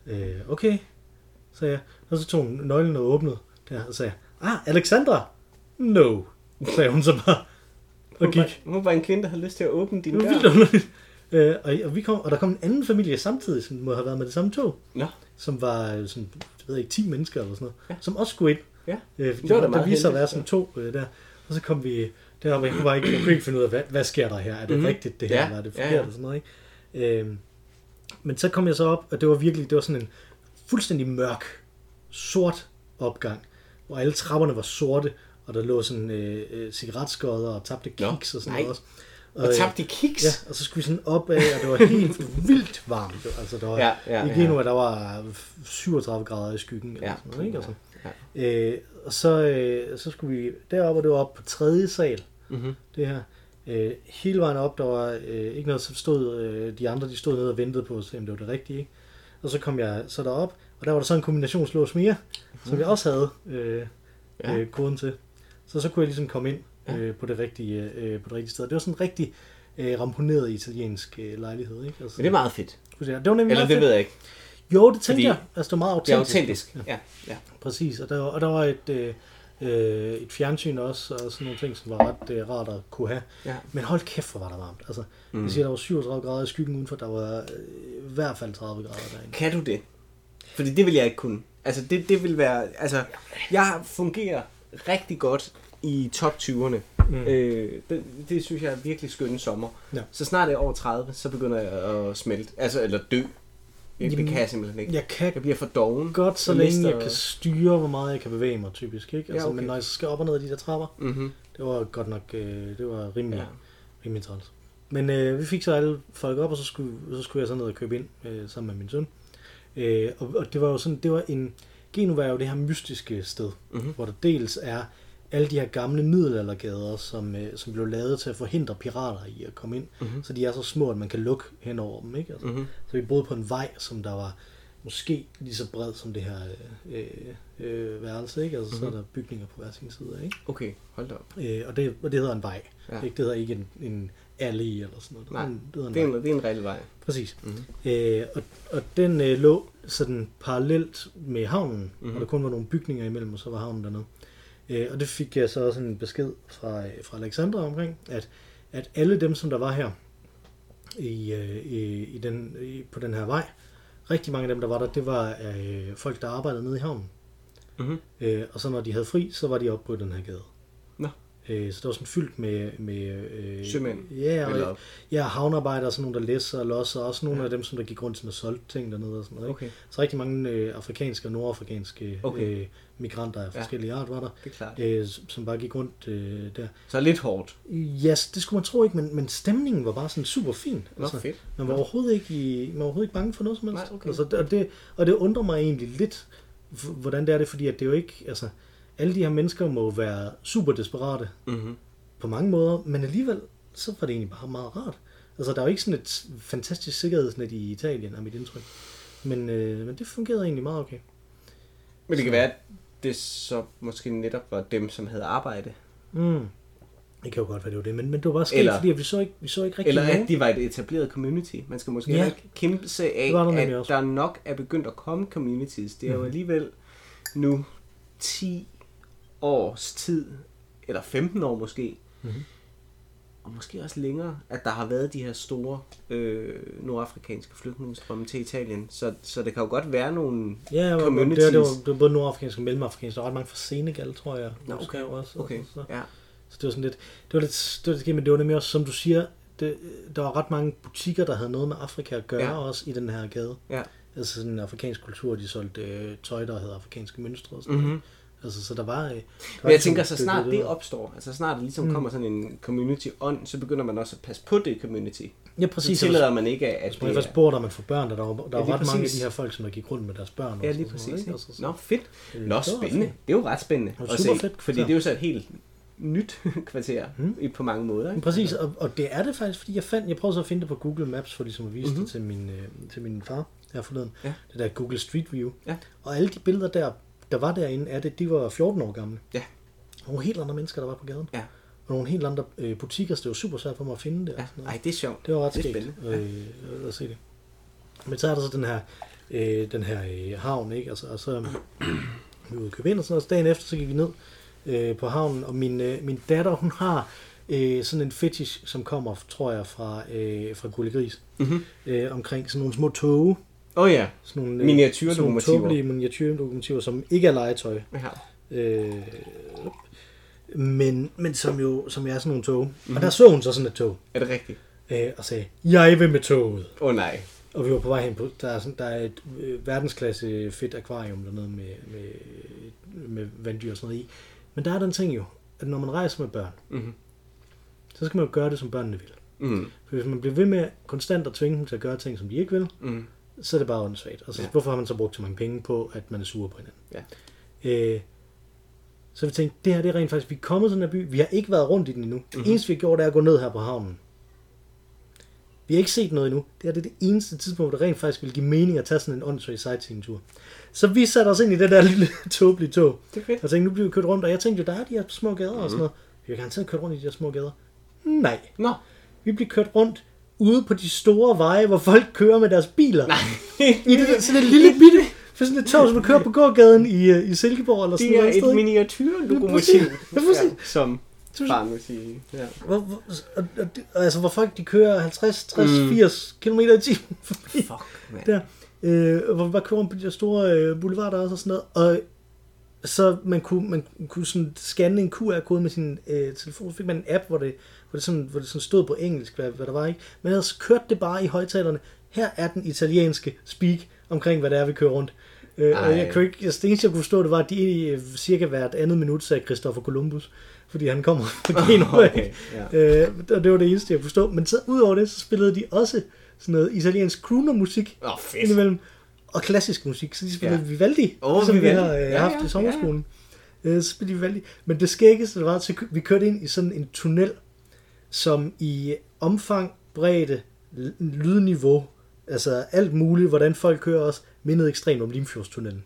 Øh, okay, sagde jeg. Og så tog hun nøglen og åbnede der, og sagde, ah, Alexandra? No, sagde hun så bare, og Hun var, gik. hun var en kvinde, der havde lyst til at åbne din var dør. vildt underligt. Øh, og, og, vi kom, og der kom en anden familie samtidig, som må have været med det samme tog, Nå, som var øh, sådan, jeg ved ikke, 10 mennesker eller sådan noget, Ja. ja. som også skulle ind. ja. Øh, Det var der, der viste sig at være sådan to øh, der. Og så kom vi der, hvor jeg kunne, bare ikke, jeg kunne ikke finde ud af, hvad, hvad sker der her? Er det Mhm. mm-hmm. rigtigt det her, Ja, ja. eller er det ja, forkert? ja. Ja, ja. Og sådan noget, ikke? Øh, men så kom jeg så op, og det var virkelig, det var sådan en fuldstændig mørk, sort opgang, hvor alle trapperne var sorte, og der lå sådan øh, øh, cigaretskodder og tabte Nå, kiks og sådan nej. noget også. Og øh, tabte kiks? Ja, og så skulle vi sådan op af, og det var helt vildt varmt. Altså, der var, Ja, ja, I ja. Genua, der var 37 grader i skyggen. Eller Ja, sådan noget, ikke? Altså, ja. øh, og så, øh, så skulle vi derop, og det var op på tredje sal, Mm-hmm. det her. Øh, hele vejen op, der var øh, ikke noget, som stod, øh, de andre de stod nede og ventede på, om det var det rigtige. Ikke? Og så kom jeg så derop, og der var der så en kombinationslås mere, som jeg også havde øh. Ja. ja. øh, koden til. Så så kunne jeg ligesom komme ind Ja. øh, på, det rigtige, øh, på det rigtige sted. Det var sådan en rigtig øh, ramponeret italiensk øh, lejlighed. Ikke? Altså, Men det er meget fedt. det var nemlig Eller det fedt. ved jeg ikke. Jo, det tænkte Fordi jeg. Altså, det var meget Det er autentisk. autentisk. Ja, ja. Præcis, og der, var- og der var et, øh, øh, et fjernsyn også, og sådan nogle ting, som var ret øh, rart at kunne have. ja. Men hold kæft, hvor var der varmt. Altså. Mm. Jeg siger, der var 37 grader i skyggen udenfor, der var øh, i hvert fald 30 grader derinde. Kan du det? Fordi det vil jeg ikke kunne. Altså, det, det vil være... Altså, jeg fungerer rigtig godt i top 20'erne. Mm. Øh, det, det synes jeg er virkelig skønne sommer. Ja. Så snart det er over 30, så begynder jeg at smelte. Altså, eller dø. Det, det Jamen, kan jeg simpelthen ikke. Jeg kan Jeg bliver for doven. godt, så Jeg længe mister- jeg kan styre, hvor meget jeg kan bevæge mig, typisk. Ikke? Altså, Ja, okay. Men når jeg så skal op og ned ad de der trapper, Mm-hmm. det var godt nok øh, det var rimelig, ja. rimelig træls. Men øh, vi fik så alle folk op, og så skulle, så skulle jeg så ned og købe ind øh, sammen med min søn. Øh, og, og det var jo sådan, det var en, Genova er jo det her mystiske sted, Mhm. hvor der dels er alle de her gamle middelaldergader, som, øh, som blev lavet til at forhindre pirater i at komme ind. Mhm. Så de er så små, at man kan lukke hen over dem. Ikke? Altså, Mhm. Så vi boede på en vej, som der var måske lige så bred som det her øh, øh, værelse. Ikke? Altså, mm-hmm. Så er Mhm. der bygninger på hver sin side. Ikke? Okay, hold da op. Øh, og, det, og det hedder en vej. Ja. Ikke? Det hedder ikke en, en alley eller sådan noget. Nej, det hedder Det er en, det er en reel vej. Præcis. Mhm. Øh, og, og den øh, lå sådan parallelt med havnen, Mhm. mm-hmm. og der kun var nogle bygninger imellem, og så var havnen dernede. Øh, og det fik jeg så også en besked fra, øh, fra Alexandra omkring, at, at alle dem, som der var her i, øh, i, i den, i, på den her vej, rigtig mange af dem, der var der, det var øh, folk, der arbejdede nede i havnen. Mm-hmm. Øh, og så når de havde fri, så var de oppe på den her gade. Nå. Øh, så det var sådan fyldt med... med øh, Sømænd? Ja, og, Eller- ja, havnearbejdere, sådan nogle, der læser og losser, og også nogle ja. af dem, som der gik rundt sådan og solgte ting dernede og sådan noget. Ikke? Okay, Så rigtig mange øh, afrikanske og nordafrikanske Okay. øh, migranter af Ja. forskellige art var der, det er klart. øh, som bare gik rundt øh, der. Så lidt hårdt. Ja, yes, det skulle man tro ikke, men, men stemningen var bare sådan super fin. Nå, fedt. Man var overhovedet ikke, i, man var overhovedet ikke bange for noget som helst. Nej, okay. altså, og, det, og det undrer mig egentlig lidt, hvordan det er det, fordi at det jo ikke, altså, alle de her mennesker må være super desperate Mm-hmm. på mange måder, men alligevel, så var det egentlig bare meget rart. Altså, der er jo ikke sådan et fantastisk sikkerhedsnet i Italien, er mit indtryk. Men, øh, men det fungerede egentlig meget okay. Men det kan være, at det så måske netop var dem, som havde arbejde. Mm. Det kan jo godt være, det var det, men, men det var bare sket, Eller- fordi at vi så ikke, vi så ikke rigtig Eller nogen. at de var et etableret community. Man skal måske Ja. ikke kæmpe sig af, der at der nok er begyndt at komme communities. Det er jo Mhm. alligevel nu 10 års tid, eller 15 år måske, Mhm. og måske også længere, at der har været de her store øh, nordafrikanske flygtningestrømme til Italien. Så, så det kan jo godt være nogle Ja, det var, communities. det, var, det, var, det var både nordafrikansk og mellemafrikansk. Der var ret mange fra Senegal, tror jeg. Nå, skrev også. Okay, Så, så. ja. så det var sådan lidt, det var lidt, det var lidt men det var nemlig også, som du siger, det, der var ret mange butikker, der havde noget med Afrika at gøre Ja. ja. også i den her gade. ja. Altså sådan en afrikansk kultur, de solgte øh, tøj, der havde afrikanske mønstre og sådan Mm-hmm. noget. Altså, så der var... Øh, der Men jeg ligesom tænker, så snart det op. opstår, altså snart der ligesom Mm. kommer sådan en community on, så begynder man også at passe på det community. Ja, Så præcis. tillader man ikke, at Hvis man det først bor der, man får børn, der, der var, der Ja, lige ret mange af præcis. de her folk, som der gik rundt med deres børn. Ja, og lige præcis. noget? Altså, så- Nå, fedt. Nå, spændende. Det er jo ret spændende Det at super fedt fordi det er jo så et helt nyt kvarter Mm. i- på mange måder. Ikke? præcis, og, og det er det faktisk, fordi jeg fandt, jeg prøvede så at finde det på Google Maps, for ligesom at vise Mhm. mm-hmm. det til min, øh, til min far her forleden. Ja. Det der Google Street View. Ja. Og alle de billeder der, der var derinde, er det, de var 14 år gamle. Ja. Og nogle helt andre mennesker, der var på gaden. Ja. Og nogle helt andre øh, butikker, så det var super svært for mig at finde det. Ja. Ej, det er sjovt. Det var ret skægt spændende. øh, at se det. Men så er der så den her, øh, den her øh, havn, ikke? Altså, og så vi var ude og købe ind, og sådan noget. Så dagen efter, så gik vi ned øh, på havnen, og min, øh, min datter, hun har øh, sådan en fetish, som kommer, tror jeg, fra, øh, fra Gulli Gris, Mhm. øh, omkring sådan nogle små toge. Åh oh, ja. Sådan nogle, øh, Miniatyrlokomotiver. Sådan nogle som ikke er legetøj. ja. Øh, men, men som jo som er sådan nogle tog. Mm-hmm. Mhm. Og der så hun så sådan et tog, Er det rigtigt? øh, og sagde, jeg vil med toget. Åh oh, nej. Og vi var på vej hen på, der er, sådan, der er et øh, verdensklasse fedt akvarium dernede med, med, med vanddyr og sådan noget i. Men der er den ting jo, at når man rejser med børn, Mhm. så skal man jo gøre det, som børnene vil. Mm. For hvis man bliver ved med konstant at tvinge dem til at gøre ting, som de ikke vil, Mm. Så er det bare åndssvagt. Altså, Ja. hvorfor har man så brugt så mange penge på, at man er sur på hinanden? Ja. Øh, så vi tænkte, det her det er rent faktisk, vi er kommet til den her by, vi har ikke været rundt i den endnu. Det Mhm. mm-hmm. eneste, vi har gjort, er at gå ned her på havnen. Vi har ikke set noget endnu. Det her det er det eneste tidspunkt, hvor det rent faktisk vil give mening at tage sådan en åndssvag sightseeing-tur. Så vi satte os ind i det der lille tåbelige tog. Det er fedt. Og tænkte, nu bliver vi kørt rundt, og jeg tænkte jo, der er de her små gader Mhm. og sådan noget. Vi har garanteret kørt rundt i de her små gader. Nej. Nå. Vi bliver kørt rundt ude på de store veje, hvor folk kører med deres biler. Nej. I det sådan et lille bitte, for sådan et tog, som kører på gågaden i, øh, i Silkeborg eller sådan Det er noget. et ikke? miniatyrlokomotiv, Ja, ja, som barn vil sige. Ja. Hvor, hvor, og, og, det- altså, hvor folk de kører 50, 60, Mm. mm. 80 km i timen forbi Fuck, man. der. Øh, hvor vi bare kører på de der store øh, boulevarder også og sådan noget. Og så man kunne, man kunne sådan scanne en QR-kode med sin øh, telefon. Så fik man en app, hvor det, hvor det, sådan, hvor det sådan stod på engelsk, hvad, hvad der var. ikke. Men ellers kørte det bare i højtalerne. Her er den italienske speak omkring, hvad det er, vi kører rundt. Øh, og jeg kunne ikke, altså, det eneste, jeg kunne forstå, det var, at de øh, cirka hvert andet minut sagde Christopher Columbus. Fordi han kommer fra Genua. Okay, ja. Øh, og det var det eneste, jeg kunne forstå. Men så udover det, så spillede de også sådan noget italiensk crooner-musik fedt. indimellem. Og klassisk musik. Så de spillede Ja. Vivaldi, Åh, ligesom Vivaldi. vi har øh, Ja, haft ja, i sommerskolen. Ja. Så spillede de Vivaldi. Men det skæggeste det var, at vi kørte ind i sådan en tunnel, som i omfang, bredde, lydniveau, altså alt muligt, hvordan folk kører også, mindede ekstremt om Limfjordstunnelen.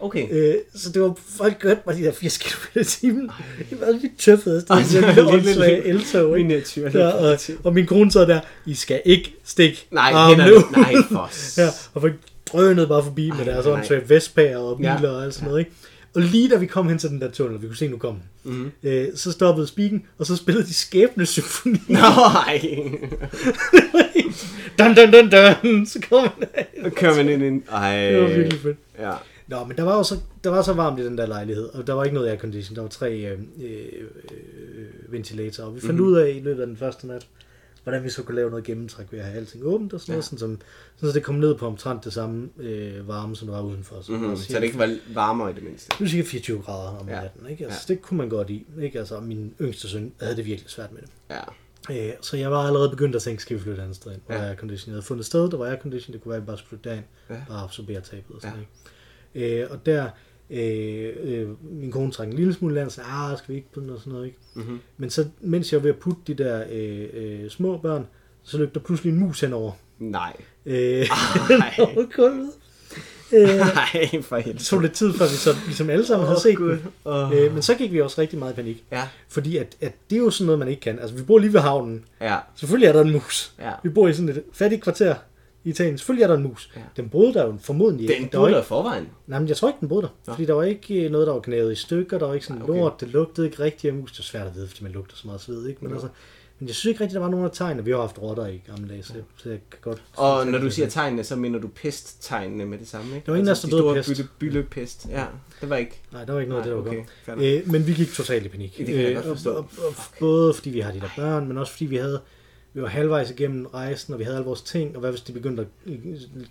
Okay. Øh, så det var, folk kørte bare de der 80 km i timen. Det var vildt tøffet. Var det er virkelig lidt- lidt- eltog, ikke? Ja, og, og min kone så der, I skal ikke stikke Nej, armen hænderne. Nej, for ja, og folk drønede bare forbi med Ej, deres nej. åndssvage Vespaer og biler Ja. og alt sådan noget, ikke? Og lige da vi kom hen til den der tunnel, vi kunne se, nu kom Mhm. øh, så stoppede spiken, og så spillede de skæbne symfoni. Nej. dun, dun, dun, dun, så kom man af. Nu kører man ind i en... Ej. Det var virkelig fedt. Ja. Nå, men der var jo så, der var så varmt i den der lejlighed, og der var ikke noget aircondition, der var tre øh, øh, øh, ventilatorer, og vi fandt mm-hmm. ud af i løbet af den første nat, hvordan vi så kunne lave noget gennemtræk ved at have alting åbent og sådan noget, Ja. sådan, som, sådan så det kom ned på omtrent det samme øh, varme, som der var udenfor. Så, Mm-hmm. Så det ikke var varmere i det mindste. det var cirka 24 grader om Ja. natten, ikke? Altså, Ja. det kunne man godt i, ikke? Altså, min yngste søn havde det virkelig svært med det. Ja. Øh, så jeg var allerede begyndt at tænke, skal vi flytte et andet sted ind, hvor Ja. aircondition. Jeg havde fundet et sted, der var aircondition, det kunne være, at vi bare skulle flytte derind, Ja. bare absorbere tabet og sådan Ja. noget. Ikke? Øh, og der, øh, øh, min kone trak en lille smule land, sagde, ah, skal vi ikke på den og sådan noget, ikke? Mm-hmm. Men så, mens jeg var ved at putte de der øh, øh, små børn, så løb der pludselig en mus henover. Nej. Øh, Ej. over gulvet. Øh, Nej, for det helvede. tog lidt tid, før vi så ligesom alle sammen havde set den. Oh. Øh, men så gik vi også rigtig meget i panik. Ja. Fordi at, at det er jo sådan noget, man ikke kan. Altså, vi bor lige ved havnen. Ja. Selvfølgelig er der en mus. Ja. Vi bor i sådan et fattigt kvarter i Italien. Selvfølgelig er der en mus. Ja. Den boede der jo formodentlig Den ikke. Der var burde der ikke, i forvejen. nej, men jeg tror ikke, den boede der. Nå. Fordi der var ikke øh, noget, der var knævet i stykker. Der var ikke sådan Ej, okay. lort. Det lugtede ikke rigtig af mus. Det er svært at vide, fordi man lugter så meget sved. Ikke? Men, Jo. altså, men jeg synes ikke rigtig, der var nogen af tegnene. Vi har haft rotter i gamle dage, så, så jeg kan godt... Og når du siger tegnene, så mener du pesttegnene med det samme, ikke? Der var ingen af os, der de døde pest. bylle, byllepest. Ja, det var ikke. Nej, der var ikke noget, af det der var okay, godt. Øh, men vi gik totalt i panik. Det kan jeg Øh, godt og, forstå. og, og, både fordi vi har de der børn, men også fordi vi havde vi var halvvejs igennem rejsen, og vi havde alle vores ting, og hvad hvis de begyndte at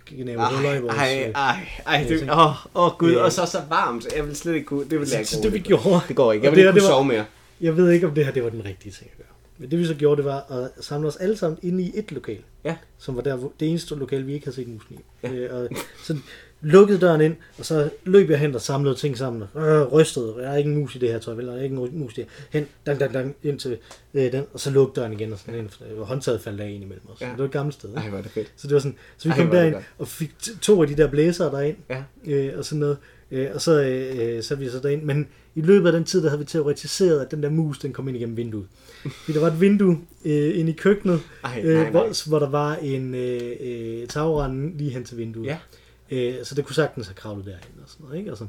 gnave huller i vores... ej, øh, ej, ej, det, åh, åh gud, Øh. og så så varmt, jeg vil slet ikke kunne, det vil jeg ikke Så det vi gjorde, Det går ikke, jeg Og vil det ikke kunne var- sove mere. jeg ved ikke, om det her det var den rigtige ting at gøre. Men det vi så gjorde, det var at samle os alle sammen inde i et lokal. Ja. Som var der, det eneste lokal, vi ikke havde set musen i. Ja. Øh, og så lukkede døren ind, og så løb jeg hen og samlede ting sammen. Øh, rystede. Der er ikke en mus i det her, jeg vel. Der er ikke en mus i det her. Hen, dang, dang, dang, ind til øh, den, og så lukkede døren igen, og sådan ind, og håndtaget faldt af ind imellem os. Ja. Det var et gammelt sted. Ej, er det fedt. Så det var sådan, så vi Ej, kom det derind og fik to af de der blæsere derind, Ja. øh, og sådan noget. Øh, og så, øh, så er vi så derind. Men i løbet af den tid, der havde vi teoretiseret, at den der mus, den kom ind igennem vinduet. Fordi der var et vindue øh, inde i køkkenet, Ej, øh, nej, nej. Hvor, hvor der var en øh, øh, tagrende lige hen til vinduet. Ja. Øh, så det kunne sagtens have kravlet derhen og sådan noget. Ikke? Altså,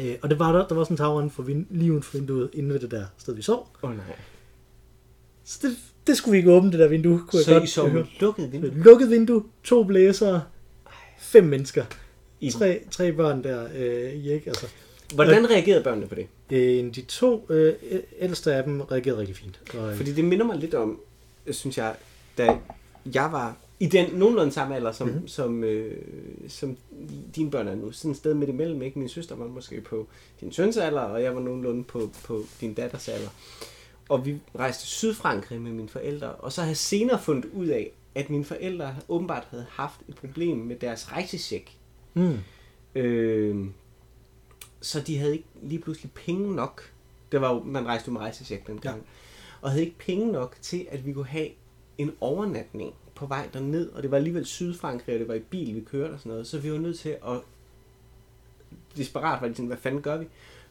øh, og det var der, der var sådan en tagrende for vind, lige uden for vinduet, inde ved det der sted, vi sov. Åh oh, nej. Så det, det skulle vi ikke åbne, det der vindue, kunne Så jeg I godt så høre. lukket vindue? Lukket vindue, to blæsere, fem mennesker. I, Tre, tre børn der øh, i, ikke? Altså, hvordan reagerede børnene på det? øh, de to øh, ældste af dem reagerede rigtig fint. Og, øh, Fordi det minder mig lidt om, synes jeg, da jeg var i den nogenlunde samme alder, som, Mhm. mm-hmm. som, øh, som dine børn er nu. Sådan et sted midt imellem, ikke? Min søster var måske på din søns alder, og jeg var nogenlunde på, på din datters alder. og vi rejste til Sydfrankrig med mine forældre, og så har jeg senere fundet ud af, at mine forældre åbenbart havde haft et problem med deres rejsesjek. Mm. Øh, så de havde ikke lige pludselig penge nok. Det var jo, man rejste jo med rejsesjek dengang. Ja. Og havde ikke penge nok til, at vi kunne have en overnatning på vej derned. Og det var alligevel Sydfrankrig, og det var i bil, vi kørte og sådan noget. Så vi var nødt til at... Desperat var det sådan, hvad fanden gør vi?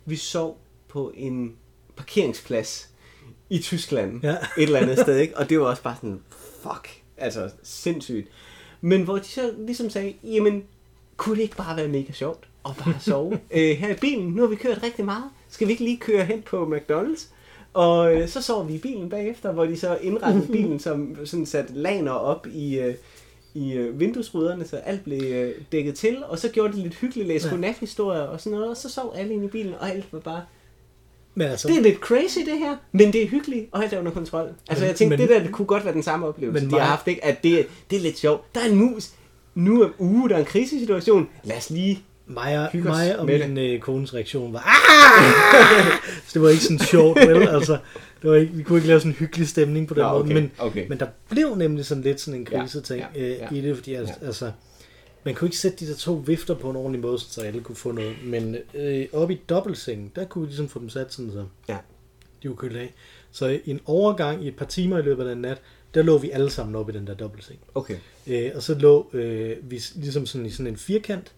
Vi sov på en parkeringsplads i Tyskland. Ja. Et eller andet sted, ikke? Og det var også bare sådan, fuck, altså sindssygt. Men hvor de så ligesom sagde, jamen, kunne det ikke bare være mega sjovt at bare sove øh, her i bilen? Nu har vi kørt rigtig meget. Skal vi ikke lige køre hen på McDonald's? Og øh, så sov vi i bilen bagefter, hvor de så indrettede bilen, som sådan satte laner op i, øh, i øh, vinduesruderne, så alt blev øh, dækket til. Og så gjorde det lidt hyggeligt, læste Ja. godnat-historier og sådan noget. Og så sov alle inde i bilen, og alt var bare... Men altså, Det er lidt crazy, det her, men det er hyggeligt, og alt er under kontrol. Altså, Men- jeg tænkte, men- det der det kunne godt være den samme oplevelse, Men de har haft, ikke? At det, det er lidt sjovt. Der er en mus. Nu er uge, der er en krisesituation. Lad os lige... mig og, Hygge os mig og min øh, kones reaktion var ah! Så det var ikke sådan sjovt, vel? Altså, det var ikke, vi kunne ikke lave sådan en hyggelig stemning på den måde, okay, men, okay. men der blev nemlig sådan lidt sådan en Ja, kriseting ja, øh, ja. i det, fordi altså, Ja. altså, man kunne ikke sætte de der to vifter på en ordentlig måde, så alle kunne få noget, men øh, oppe i dobbeltsengen, der kunne vi ligesom få dem sat sådan, så Ja. de kunne køle af. Så en overgang i et par timer i løbet af den nat, der lå vi alle sammen oppe i den der dobbeltseng. Okay. Øh, og så lå øh, vi ligesom sådan i sådan en firkant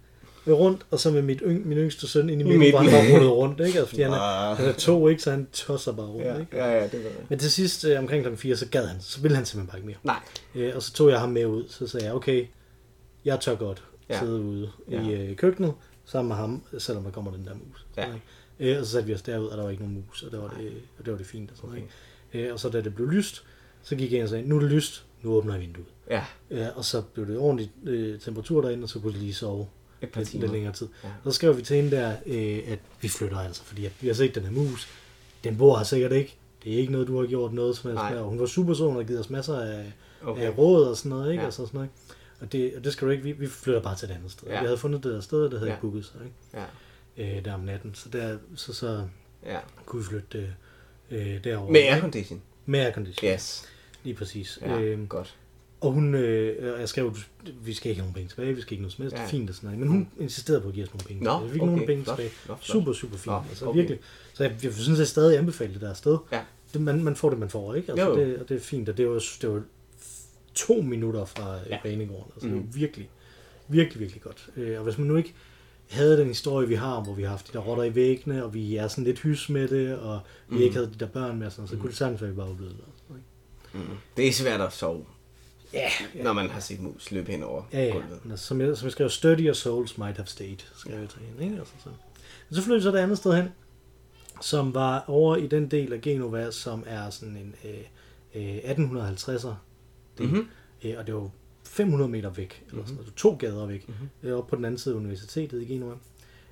rundt, og så med mit yng, min yngste søn ind i midten, hvor han bare rullede rundt, ikke? Altså, fordi han er, Ah. han er to, ikke? Så han tosser bare rundt, Ja, ikke? ja, ja, det var det. Men til sidst, øh, omkring kl. 4, så gad han, så ville han simpelthen bare ikke mere. Nej. Øh, og så tog jeg ham med ud, så sagde jeg, okay, jeg tør godt Ja. sidde ude Ja. i øh, køkkenet, sammen med ham, selvom der kommer den der mus. Ja. Sådan, ikke? Øh, og så satte vi os derud, og der var ikke nogen mus, og det var det, og det, var det fint. Og, sådan, Okay. okay. øh, og så da det blev lyst, så gik jeg ind og sagde, nu er det lyst, nu åbner jeg vinduet. Ja, Ja, og så blev det ordentligt øh, temperatur derinde, og så kunne de lige sove et par timer. lidt længere tid. Ja. Og så skrev vi til hende der, øh, at vi flytter altså, fordi at vi har set den her mus. Den bor her sikkert ikke. Det er ikke noget, du har gjort noget som helst med. Og hun var super sød, hun har givet os masser af, Okay. af råd og sådan noget. Ikke? Ja. Altså sådan noget. Og, det, og det skal du ikke, vi, vi flytter bare til et andet sted. Ja. Vi havde fundet det der sted, der havde Ja. booket sig, ikke? Ja, Øh, der om natten. Så, der, så, så ja. kunne vi flytte det øh, derover. Med aircondition. Med aircondition. Yes. Lige præcis. Ja, Øhm, godt. Og hun, øh, jeg skrev, vi skal ikke have nogen penge tilbage, vi skal ikke noget som helst, Ja. ja. fint og sådan noget. Men hun insisterede på at give os nogle penge Nå. Vi fik okay, nogle penge flot, tilbage. flot, flot. Super, super fint. Nå, altså okay. virkelig. Så jeg, jeg synes, jeg stadig anbefale det der sted. Ja. Det, man, man får det, man får, ikke? Altså, Jo, jo. det, og det er fint, og det var, det var to minutter fra Ja. ja. banegården. Altså, mm. det var virkelig, virkelig, virkelig godt. Øh, og hvis man nu ikke havde den historie, vi har, hvor vi har haft de der rotter i væggene, og vi er sådan lidt hys med det, og vi Mhm. ikke havde de der børn med, og sådan, så kunne det sagtens være, at vi bare var blevet. Ikke? Mm. Det er svært at sove, Ja, når man har set mus løbe hen over Ja, ja. gulvet. Som, jeg, som jeg skrev, sturdy your souls might have stayed, skrev jeg til hende. Ikke? Altså, så. Men så flyttede vi så det andet sted hen, som var over i den del af Genova, som er sådan en øh, øh, 1850'er del. Mhm. Øh, og det var 500 meter væk, eller sådan, altså to gader væk, Mhm. mm-hmm. oppe på den anden side af universitetet i Genova.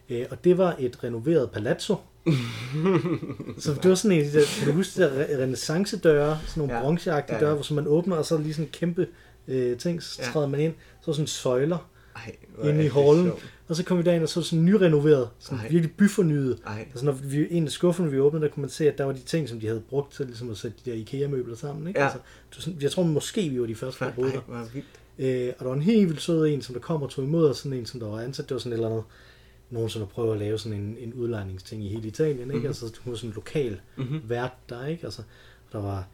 Øh, og det var et renoveret palazzo. så det var sådan en, der, kan du huske de der re- renaissancedøre, sådan nogle Ja. ja. bronzeagtige Ja, ja, ja. døre, hvor så man åbner, og så er lige sådan en kæmpe øh, ting, så Ja. træder man ind, så er sådan søjler, Ej, inde i hallen. Og så kom vi derind, og så var det sådan nyrenoveret, sådan Ej. virkelig byfornyet. Ej, Altså når vi, en af skufferne, vi åbnede, der kunne man se, at der var de ting, som de havde brugt til ligesom at sætte de der IKEA-møbler sammen. Ikke? Ja. Altså, det var sådan, jeg tror måske, vi var de første, der boede der. Øh, og der var en helt vildt sød en, som der kom og tog imod os, sådan en, som der var ansat. Det var sådan et eller andet, nogen, som der prøver at lave sådan en, en udlejningsting i hele Italien. Ikke? Mhm. Mm-hmm. Altså, hun var sådan en lokal Mhm. mm-hmm. vært der, ikke? Altså, der var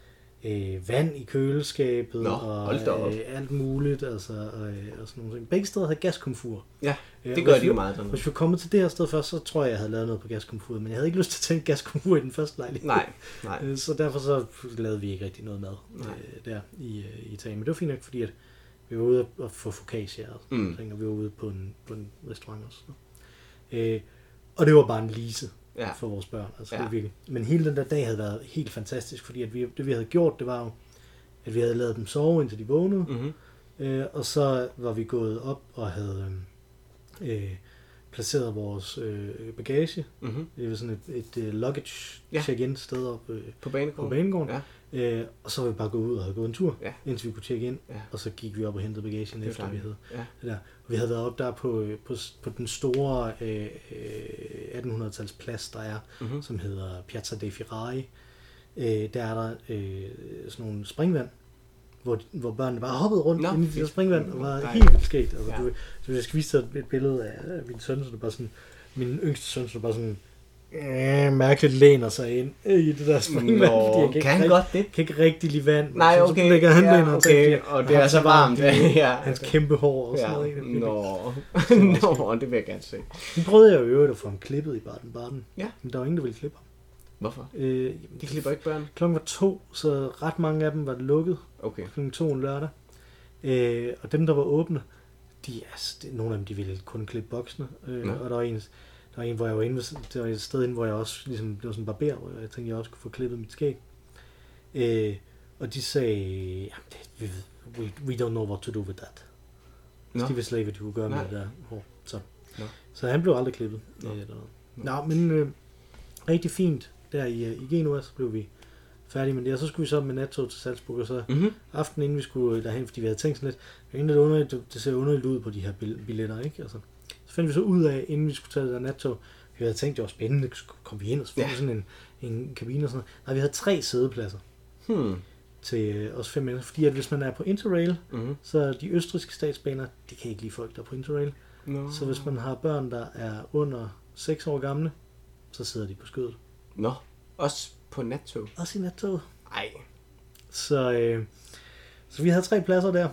øh, vand i køleskabet, Nå, og øh, alt muligt, altså, og, øh, og sådan nogle ting. Begge steder havde gaskomfur. Ja, Ja, det og gør de jo meget dernede. Hvis vi var kommet til det her sted først, så tror jeg, jeg havde lavet noget på gaskomfuret, men jeg havde ikke lyst til at tænke gaskomfur i den første lejlighed. Nej, nej. Øh, Så derfor så lavede vi ikke rigtig noget mad Nej. øh, der i, øh, i Italien. Men det var fint nok, fordi at vi var ude og få focaccia og sådan Mm. mm. ting, og vi var ude på en, på en restaurant også. Øh, og det var bare en lise Ja. for vores børn. Altså, Ja. ja. virkelig. Men hele den der dag havde været helt fantastisk, fordi at vi, det vi havde gjort, det var jo, at vi havde lavet dem sove, indtil de vågnede. Mhm. Øh, og så var vi gået op og havde øh, øh, placeret vores øh, bagage. Mhm. Det var sådan et, et øh, luggage Ja. check-in sted op øh, På banegården. på banegården. Ja, Øh, og så var vi bare gået ud og havde gået en tur, Ja. indtil vi kunne tjekke ind. Ja. Og så gik vi op og hentede bagagen det er efter, vi dejligt. havde Ja. det der. Og vi havde været op der på, øh, på, på den store øh, øh, 1800-tals plads, der er, Mhm. som hedder Piazza dei Ferrari. øh, der er der øh, sådan nogle springvand, hvor, hvor børnene bare hoppede rundt Nå, inde i de der fedt. springvand, og var Nej. helt vildt skægt. Altså, Ja. du, så jeg skal vise dig et billede af min søn, så det bare sådan, min yngste søn, så bare sådan, øh, mærkeligt læner sig ind i det der springvand, Nå, fordi jeg kan, kan han ikke, godt det? kan ikke rigtig lide vand. Nej, så, okay. Så lægger han ja, læner okay. sig, Og det er så varmt. i ja. Hans kæmpe hår og sådan Ja. noget. Nå. Nå, det vil jeg gerne se. Nu prøvede jeg jo øvrigt at få ham klippet i Baden-Baden. Ja. Men der var ingen, der ville klippe ham. Hvorfor? Øh, De klipper ikke børn. Klokken var to, så ret mange af dem var lukket Okay. klokken to en lørdag. Øh, og dem, der var åbne, de, altså, det, nogle af dem, de ville kun klippe boksene. Øh, og der var, en, der var en, hvor jeg var inde, der var et sted inde, hvor jeg også ligesom, blev sådan en barber, hvor jeg tænkte, jeg også kunne få klippet mit skæg. Øh, og de sagde, "Jamen, det, we, we don't know what to do with that. Nå. De vidste slet ikke, hvad de kunne gøre Nej. med det der hår. Så, Nå. så han blev aldrig klippet. Nå. Øh, eller noget. Nå. Nå, men øh, rigtig fint. Der i, øh, i Genua, så blev vi færdige med det. Og så skulle vi så med nattog til Salzburg, og så Mm-hmm. aftenen inden vi skulle derhen, fordi vi havde tænkt sådan lidt, det, er underligt, det, det ser underligt ud på de her bil- billetter, ikke? Altså, så fandt vi så ud af, inden vi skulle tage det der nattog, vi havde tænkt, det var spændende, kom vi ind, og så Ja. sådan en, en kabine og sådan noget. Nej, vi havde tre sædepladser Hmm. til øh, os fem mennesker, fordi at hvis man er på Interrail, Mm-hmm. så de østriske statsbaner, de kan ikke lide folk, der er på Interrail. Nå. Så hvis man har børn, der er under 6 år gamle, så sidder de på skødet. Nå. Også på nattog. Også i nattoget. Ej. Så, øh, så vi havde tre pladser der.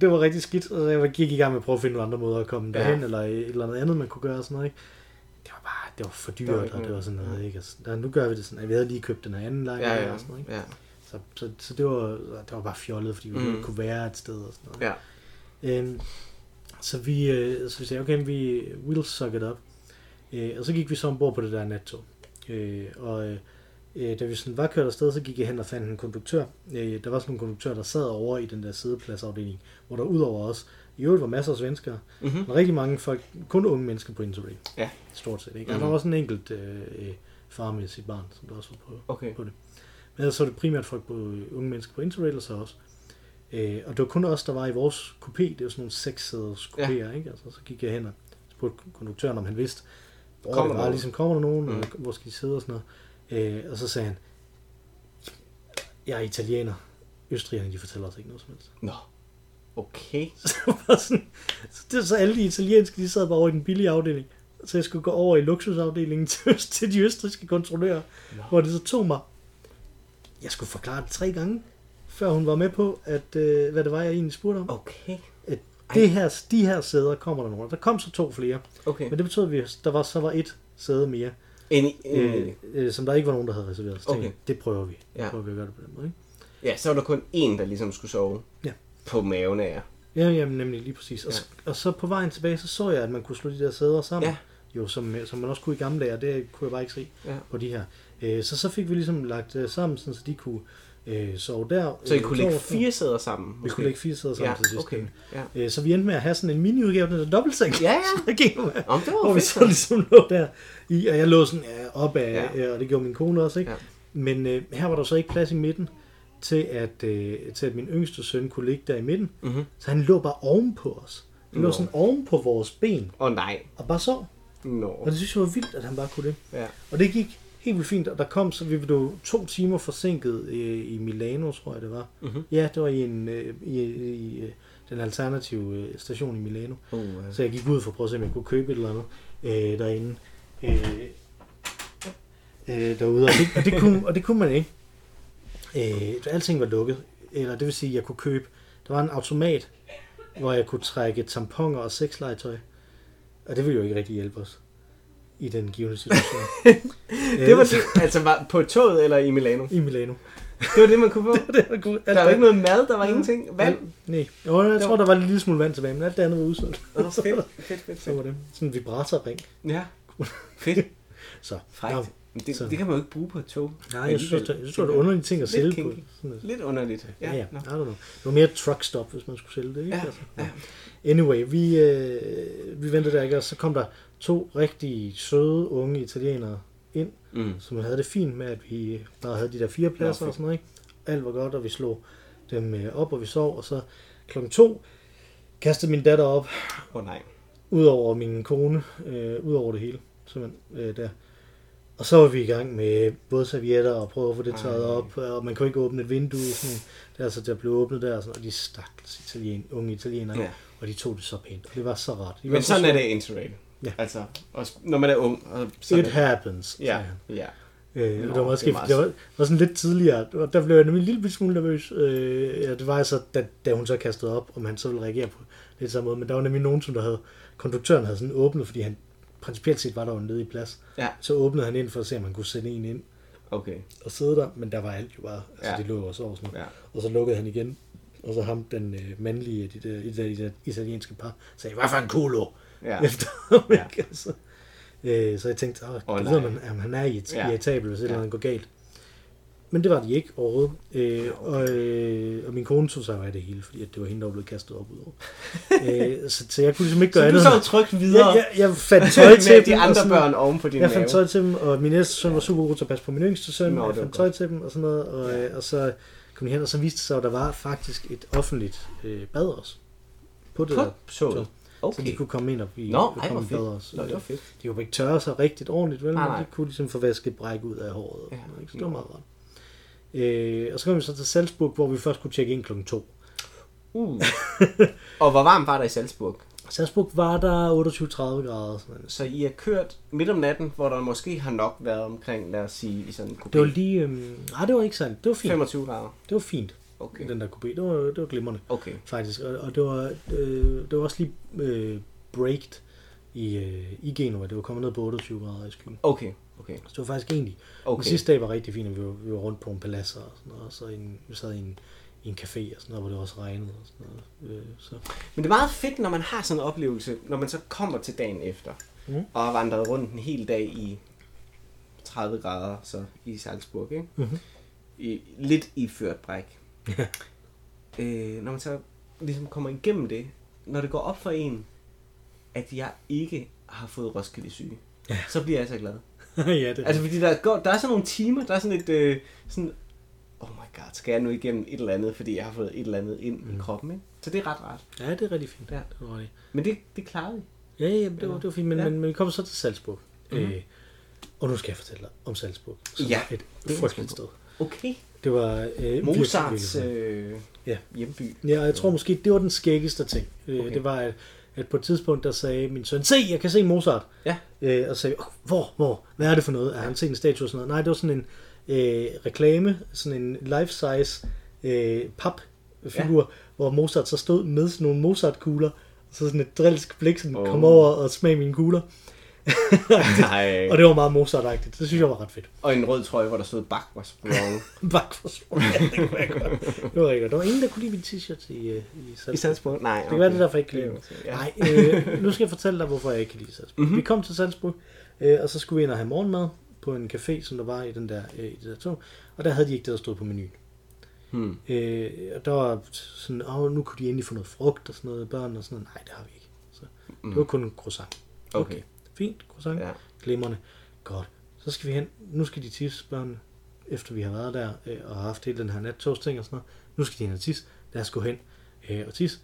Det var rigtig skidt, og jeg gik i gang med at prøve at finde nogle andre måder at komme Ja. derhen, eller et eller andet andet, man kunne gøre og sådan noget. Ikke? Det var bare, det var for var dyrt, ikke og det var sådan noget, Ja. ikke? Altså, der, nu gør vi det sådan, at vi havde lige købt den her anden lejlighed Ja, ja. og sådan noget, ikke? ja. Så, så, så det, var, det var bare fjollet, fordi vi Mm. kunne være et sted og sådan noget. Ja. Øhm, så vi, øh, så vi sagde, okay, vi will suck it up. Øh, og så gik vi så ombord på det der nattog. Øh, og øh, øh, da vi sådan var kørt afsted, så gik jeg hen og fandt en konduktør. Øh, der var sådan en konduktør, der sad over i den der sædepladsafdeling, hvor der udover os, i øvrigt var masser af svenskere, Mm-hmm. men rigtig mange folk, kun unge mennesker på Interrail. Ja. Stort set, ikke? Mhm. Mm. Der var også en enkelt øh, far med sit barn, som der også var på, Okay. på det. Men ellers så var det primært folk på øh, unge mennesker på Interrail, og så også. Øh, og det var kun os, der var i vores coupé. Det var sådan nogle sekssæders coupéer, ja. ikke? Altså, så gik jeg hen og spurgte konduktøren, om han vidste, hvor Kommer der det var, ligesom kommer der nogen, mm. og hvor skal de sidde og sådan noget. Øh, og så sagde han, jeg er italiener. Østrigerne, de fortæller os ikke noget som helst. Nå. Okay. Så, var sådan, så, det, så alle de italienske, de sad bare over i den billige afdeling. Så jeg skulle gå over i luksusafdelingen til, til de østrigske kontrollører, Nå. hvor det så tog mig, jeg skulle forklare det tre gange, før hun var med på, at, øh, hvad det var, jeg egentlig spurgte om. Okay. At det her, de her sæder kommer der nogle. Der kom så to flere, Okay. men det betød, at vi, der var, så var et sæde mere, En, en, øh, øh, som der ikke var nogen, der havde reserveret. Så Okay. jeg, det prøver vi. Ja. prøver vi at gøre det på den måde. Ikke? ja, så var der kun en, der ligesom skulle sove. Ja. På maven af jer. Ja, jamen, nemlig lige præcis. Og, Ja. og så på vejen tilbage, så så jeg, at man kunne slå de der sæder sammen. Ja. Jo, som, som man også kunne i gamle dage, og det kunne jeg bare ikke se Ja. på de her. Øh, så så fik vi ligesom lagt øh, sammen, sådan, så de kunne øh, sove der. Så I øh, kunne lægge fire sæder sammen? Vi måske? kunne lægge fire sæder sammen Ja, til sidst. okay. Ja. Øh, så vi endte med at have sådan en mini-udgave der dobbeltseng. Ja, ja. der gik. Om det var Hvor vi fedt. så ligesom lå der i, og jeg lå sådan ja, op af, Ja. ja. og det gjorde min kone også, ikke? Ja. Men øh, her var der så ikke plads i midten, til at, øh, til at min yngste søn kunne ligge der i midten. Mhm. Så han lå bare oven på os. Han lå Nå. sådan oven på vores ben, Åh oh, nej. og bare sov. Nå. Og det synes jeg var vildt, at han bare kunne det. Ja. Og det gik helt vildt fint, og der kom, så vi blev to timer forsinket øh, i Milano, tror jeg det var. Mhm. Ja, det var i, en, øh, i, i øh, den alternative øh, station i Milano. Uh, Så jeg gik ud for at prøve at se, om jeg kunne købe et eller andet øh, derinde. Øh, øh, derude, og det, og, det kunne, og det kunne man ikke. Øh, alting var lukket. Eller det vil sige, at jeg kunne købe... Der var en automat, hvor jeg kunne trække tamponer og sexlegetøj. Og det ville jo ikke rigtig hjælpe os i den givende situation. det var det, altså var på toget eller i Milano? I Milano. Det var det, man kunne få? det var godt. Der var ikke noget mad, der var ingenting. Vand? Nej. Jo, jeg tror, der var en lille smule vand tilbage, men alt det andet var udsolgt. Nå, fedt, fedt, fedt, Så var det sådan en vibratorring. Ja, fedt. Så, Frækt. Men Det, så- det kan man jo ikke bruge på et tog. Nej, jeg synes, det, jeg synes, det var et underligt ting at sælge på. kinky. Sådan noget. Lidt underligt. Ja, ja. nå. I don't know. Det var mere truck stop, hvis man skulle sælge det, ikke? Ja, Altså, ja. Anyway, vi, øh, vi ventede der ikke, og så kom der to rigtig søde unge italienere ind, Mm. som havde det fint med, at vi bare havde de der fire pladser Nå, og sådan noget, ikke? Alt var godt, og vi slog dem øh, op, og vi sov, og så klokken to kastede min datter op, Åh oh, nej. ud over min kone, øh, ud over det hele, simpelthen, øh, der. Og så var vi i gang med både servietter og prøve at få det tørret Ej. op, og man kunne ikke åbne et vindue, sådan, det er så der blev åbnet der, og, sådan, og de stakkels italien, unge italienere, Ja. og de tog det så pænt, og det var så rart. De Men så sådan er søde. det interrail. Ja. Altså, også når man er ung. Og sådan It happens, sagde Ja, ja. Øh, Nå, det var måske, det meget det, var, var sådan lidt tidligere, og der blev jeg nemlig en lille smule nervøs. Øh, ja, det var altså, da, da hun så kastede op, om han så ville reagere på lidt samme måde. Men der var nemlig nogen, som der havde, konduktøren havde sådan åbnet, fordi han principielt set var der jo en ledig plads. Ja, Så åbnede han ind for at se, om man kunne sende en ind okay. og sidde der, men der var alt jo bare, altså Ja. det lå også over sådan noget. Ja. Og så lukkede han igen, og så ham, den øh, mandlige de der, de der, de der italienske par, sagde, hvad for en culo? Ja. Efter ham, Ja. ikke? Altså, øh, så jeg tænkte, åh, oh, ved man, om han er irrit- Ja. irritabel, hvis et eller andet går galt. Men det var de ikke overhovedet. Øh, og, øh, og min kone tog sig af det hele, fordi at det var hende, der var blevet kastet op ud over. øh, så, så jeg kunne ligesom ikke gøre Så du andet. så trygt videre jeg, jeg, jeg fandt tøj til med dem. de andre sådan- børn oven på din jeg mave. fandt tøj til dem, og min næste søn var super god til at passe på min yngste søn. Nå, jeg fandt tøj til dem og sådan noget. Og, Ja. og så kom de hen, og så viste det sig, at der var faktisk et offentligt øh, bad også. På det På der. Toget? Så de Okay. kunne komme ind og blive Nå, og ej, komme fedt. også. Nå, det var fedt. De kunne ikke tørre sig rigtigt ordentligt, vel? Nej, Men nej. de kunne ligesom få vasket bræk ud af håret. Og, Ja. noget, ikke? Så det var meget rart. Øh, og så kom vi så til Salzburg, hvor vi først kunne tjekke ind klokken 2. Uh. og hvor varmt var der i Salzburg? Salzburg var der 28-30 grader. Sådan. Så I har kørt midt om natten, hvor der måske har nok været omkring, lad os sige, i sådan en Det var kupé. lige... Øhm, nej, det var ikke sandt. Det var fint. 25 grader. Det var fint, Okay. den der kupé. Det var, det var glimrende. Okay. faktisk. Og, og det, var, øh, det var også lige øh, breaked i, øh, i Genova. Det var kommet ned på 28 grader i skyen. Okay. Okay. Så det var faktisk egentlig. Okay. Den sidste dag var rigtig fint, vi var, vi var rundt på en paladser og sådan noget. Og så en, vi sad i en, i en café og sådan noget, hvor det også regnede og sådan noget. Øh, så. Men det er meget fedt, når man har sådan en oplevelse, når man så kommer til dagen efter, Mm. og har vandret rundt en hel dag i 30 grader så i Salzburg, ikke? Mm-hmm. I, lidt i ført bræk. Øh, når man så ligesom kommer igennem det, når det går op for en, at jeg ikke har fået Roskilde syge, Ja. så bliver jeg så glad. ja, det Altså fordi der, går, der er sådan nogle timer, der er sådan et, øh, sådan, oh my god, skal jeg nu igennem et eller andet, fordi jeg har fået et eller andet ind mm. i kroppen, ikke? Så det er ret rart. ja, det er rigtig fint. Ja. Det var det. Men det, det klarede vi. Ja, ja, det var, det var fint, men, Ja. men, men vi kom så til Salzburg. Mhm. Mm-hmm. Øh, og nu skal jeg fortælle dig om Salzburg, som Ja, var et er frygteligt sted. Okay. Det var øh, Mozarts øh, Ja. hjemby. Ja, og jeg tror måske, det var den skæggeste ting. Okay. Okay. Det var, at, at på et tidspunkt, der sagde min søn, se, jeg kan se Mozart. Ja. Øh, og så sagde, oh, hvor, hvor, hvad er det for noget? Er han set en statue og sådan noget? Nej, det var sådan en øh, reklame, sådan en life-size øh, papfigur, ja. hvor Mozart så stod med sådan nogle Mozart-kugler, og så sådan et drilsk blik, som oh. kom over og smag mine kugler. Nej. Og det var meget Mozart-agtigt. Det synes jeg var ret fedt. Og en rød trøje, hvor der stod bak was wrong. For små. Ja, det kunne jeg godt. Det var rigtigt. Der var ingen, der kunne lide min t-shirt i, øh, i Salzburg. I Salzburg? Nej, Det kan være, det er derfor, jeg ikke kan lide Det okay, Nej, øh, nu skal jeg fortælle dig, hvorfor jeg ikke kan lide Salzburg. Mhm. Mm-hmm. Vi kom til Salzburg, øh, og så skulle vi ind og have morgenmad på en café, som der var i, den der, øh, i det der tog. Og der havde de ikke det, der stod på menuen. Hmm. Øh, og der var sådan, åh, nu kunne de endelig få noget frugt og sådan noget, børn og sådan noget. Nej, det har vi ikke. Så det var kun en croissant. Mm. Okay. Fint, croissant. Ja. Glimrende. Godt. Så skal vi hen. Nu skal de tisse, børnene, efter vi har været der øh, og haft hele den her nattogsting og sådan noget. Nu skal de hen og tisse. Lad os gå hen øh, og tisse.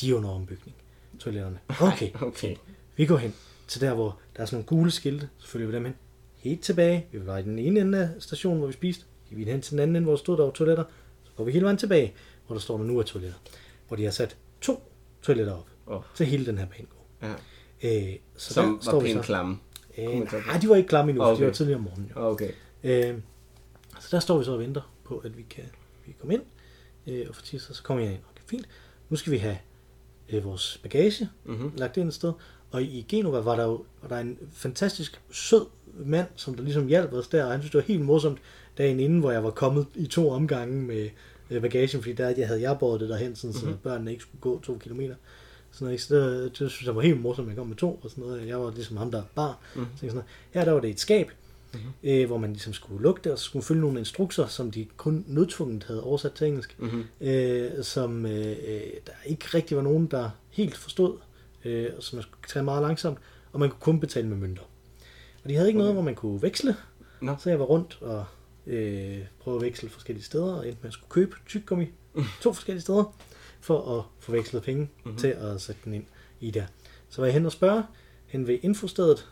De er under ombygning. Toiletterne. Okay, Okay. fint. Vi går hen til der, hvor der er sådan nogle gule skilte. Så følger vi dem hen. Helt tilbage. Vi var i den ene ende af stationen, hvor vi spiste. Vi hen til den anden ende, hvor der stod, der var toiletter. Så går vi hele vejen tilbage, hvor der står, der nu er toiletter. Hvor de har sat to toiletter op. Åh. Til hele den her banegård. Ja. Øh, så Som der var pænt klamme. Øh, nej, de var ikke klamme endnu, okay. De var tidligere om morgenen. Jo. Okay. Øh, så der står vi så og venter på, at vi kan, vi kan komme ind øh, og få tisset, så kommer jeg ind. Okay, fint. Nu skal vi have øh, vores bagage Mhm. lagt ind et sted. Og i Genova var der jo var der en fantastisk sød mand, som der ligesom hjalp os der, og han synes, det var helt morsomt dagen inden, hvor jeg var kommet i to omgange med øh, bagagen, fordi der jeg havde jeg båret det derhen, sådan, så Mhm. børnene ikke skulle gå to kilometer. Sådan noget, ikke? så det, det, synes jeg var helt morsomt, at jeg kom med to og sådan noget. Jeg var ligesom ham, der bar. Mhm. Så sådan noget. Her der var det et skab, mm-hmm. øh, hvor man ligesom skulle lukke det, og så skulle følge nogle instrukser, som de kun nødtvunget havde oversat til engelsk, Mhm. øh, som øh, øh, der ikke rigtig var nogen, der helt forstod, øh, og som man skulle tage meget langsomt, og man kunne kun betale med mønter. Og de havde ikke okay. noget, hvor man kunne veksle, Nå. så jeg var rundt og øh, prøvede at veksle forskellige steder, og endte med at skulle købe tyggegummi to forskellige steder, for at få vekslet penge Mhm. mm-hmm. til at sætte den ind i der. Så var jeg hen og spørge, hen ved infostedet,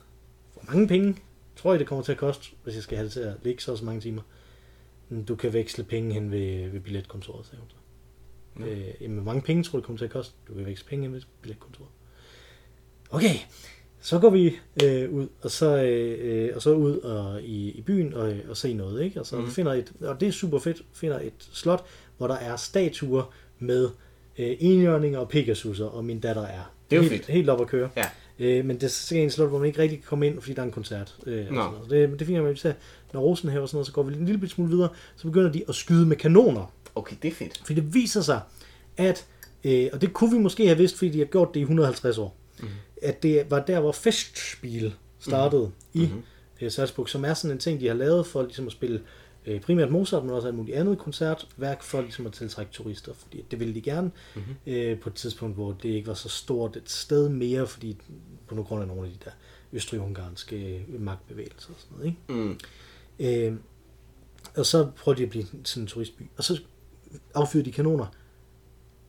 hvor mange penge tror I, det kommer til at koste, hvis jeg skal have det til at ligge så så mange timer? "Mm, Du kan veksle penge hen ved, ved billetkontoret, sagde hun så. Øh, jamen, hvor mange penge tror du, det kommer til at koste? Du kan veksle penge hen ved billetkontoret. Okay, så går vi øh, ud, og så, øh, og så ud og, i, i byen og, og se noget, ikke? Og så mm. finder et, og det er super fedt, finder et slot, hvor der er statuer med øh, enhjørninger og pegasusser, og min datter er Det er jo helt, fedt. helt op at køre. Ja. Øh, men det er sådan en slot, hvor man ikke rigtig kan komme ind, fordi der er en koncert. Øh, og sådan noget. Det, det er at man ser, når Rosenhav og sådan noget, så går vi en lille smule videre, så begynder de at skyde med kanoner. Okay, det er fedt. For det viser sig, at, øh, og det kunne vi måske have vidst, fordi de har gjort det i 150 år, mm. at det var der, hvor Festspiel startede mm. i Mhm. øh, Salzburg, som er sådan en ting, de har lavet for ligesom at spille øh, primært Mozart, men også alt muligt andet koncertværk for ligesom at tiltrække turister, fordi det ville de gerne Mhm. mm-hmm. øh, på et tidspunkt, hvor det ikke var så stort et sted mere, fordi på nogle grund af nogle af de der østrig-ungarske øh, magtbevægelser og sådan noget. Ikke? Mm. Øh, og så prøvede de at blive sådan en turistby. Og så affyrede de kanoner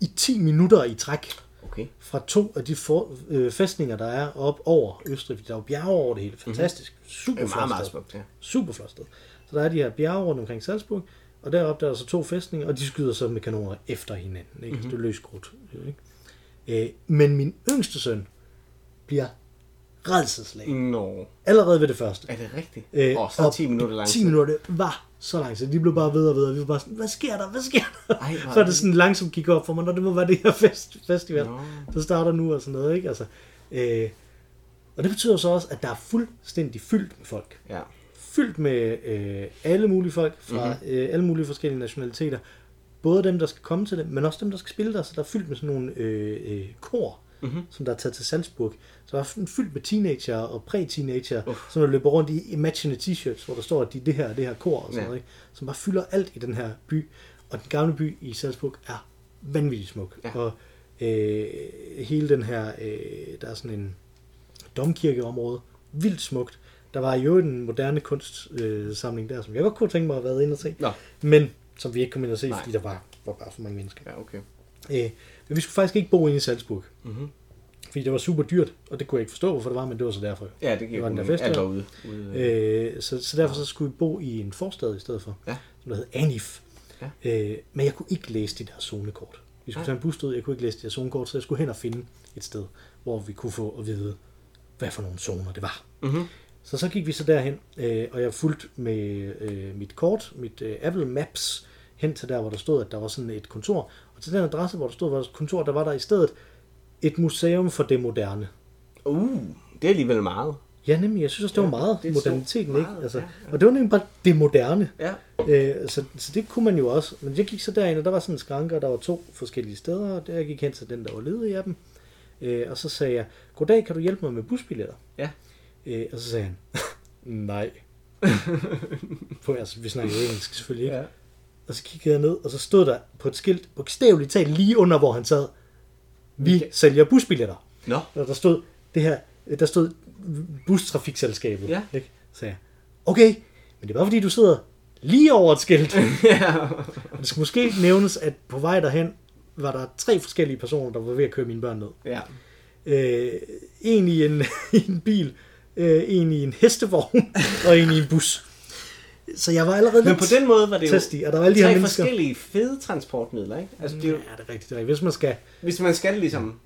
i 10 minutter i træk Okay. fra to af de for, øh, fæstninger, der er op over Østrig. fordi Der er jo bjerge over det hele. Fantastisk. Mm-hmm. Super er flot meget, meget sted. smukt, ja. Super flot sted. Så der er de her bjerge rundt omkring Salzburg, og deroppe der er så to fæstninger, og de skyder så med kanoner efter hinanden. Ikke? Mm-hmm. Det er løs krudt. Ikke? Øh, men min yngste søn bliver redselslagen. Nå, Allerede ved det første. er det rigtigt? Øh, oh, så er 10 minutter lang 10 minutter var så lang tid. De blev bare ved og ved, og vi var bare sådan, hvad sker der, hvad sker der? Ej, hvor er det sådan langsomt gik op for mig, når det må være det her fest, festival, Nå. der starter nu og sådan noget, ikke? Altså, øh, og det betyder så også, at der er fuldstændig fyldt med folk. Ja. Fyldt med øh, alle mulige folk fra Mhm. mm-hmm. øh, alle mulige forskellige nationaliteter. Både dem, der skal komme til det, men også dem, der skal spille der. Så der er fyldt med sådan nogle øh, øh, kor, Mhm. som der er taget til Salzburg. Så der er fyldt med teenager og præ-teenager, Uff. som der løber rundt i matchende t-shirts, hvor der står, at de det her, det her kor og sådan Ja. noget, ikke? som bare fylder alt i den her by. Og den gamle by i Salzburg er vanvittigt smuk. Ja. Og øh, hele den her, øh, der er sådan en domkirkeområde, vildt smukt. Der var jo en moderne kunstsamling øh, der, som jeg godt kunne tænke mig at have været inde og se, Nå, men som vi ikke kom ind og se, Nej. fordi der var, var bare for mange mennesker. ja, okay. Øh, men vi skulle faktisk ikke bo inde i Salzburg, Mm-hmm. fordi det var super dyrt, og det kunne jeg ikke forstå, hvorfor det var, men det var så derfor. Ja, det Det var den der. Alt var ude. ude øh. Øh, så, så derfor så skulle vi bo i en forstad i stedet for, Ja. som der hed Anif. Ja. Øh, men jeg kunne ikke læse de der zonekort. Vi skulle Nej. tage en bus ud, jeg kunne ikke læse de der zonekort, så jeg skulle hen og finde et sted, hvor vi kunne få at vide, hvad for nogle zoner det var. Mm-hmm. Så så gik vi så derhen, øh, og jeg fulgte med øh, mit kort, mit øh, Apple Maps, hen til der, hvor der stod, at der var sådan et kontor. Og til den adresse, hvor der stod, var et kontor, der var der i stedet et museum for det moderne. Uh, det er alligevel meget. Ja, nemlig, jeg synes også, det var Ja, meget det er så moderniteten, meget, ikke? Altså, ja, ja. Og det var nemlig bare det moderne. Ja. Øh, så, så det kunne man jo også. Men jeg gik så derind, og der var sådan en skranke, og der var to forskellige steder, og der jeg gik hen til den, der var ledig af dem. Øh, og så sagde jeg, goddag, kan du hjælpe mig med busbilletter? Ja. Øh, og så sagde han, nej. på, altså, vi snakker jo engelsk selvfølgelig, ikke? Ja. Og så kiggede jeg ned, og så stod der på et skilt, bogstaveligt talt lige under, hvor han sad, vi Okay. sælger busbilletter. Nå. Og der stod det her, der stod bustrafikselskabet. Ja. Ikke? Så jeg, okay, men det er bare fordi, du sidder lige over et skilt. ja. Og det skal måske nævnes, at på vej derhen, var der tre forskellige personer, der var ved at køre mine børn ned. ja. Øh, en i en, i en bil, øh, en i en hestevogn, og en i en bus. Så jeg var allerede Men på den måde var det jo testig, og der var alle de her mennesker. forskellige fede transportmidler, ikke? Altså, det er jo, Ja, det er rigtigt. Det er. Hvis man skal, hvis man skal ligesom...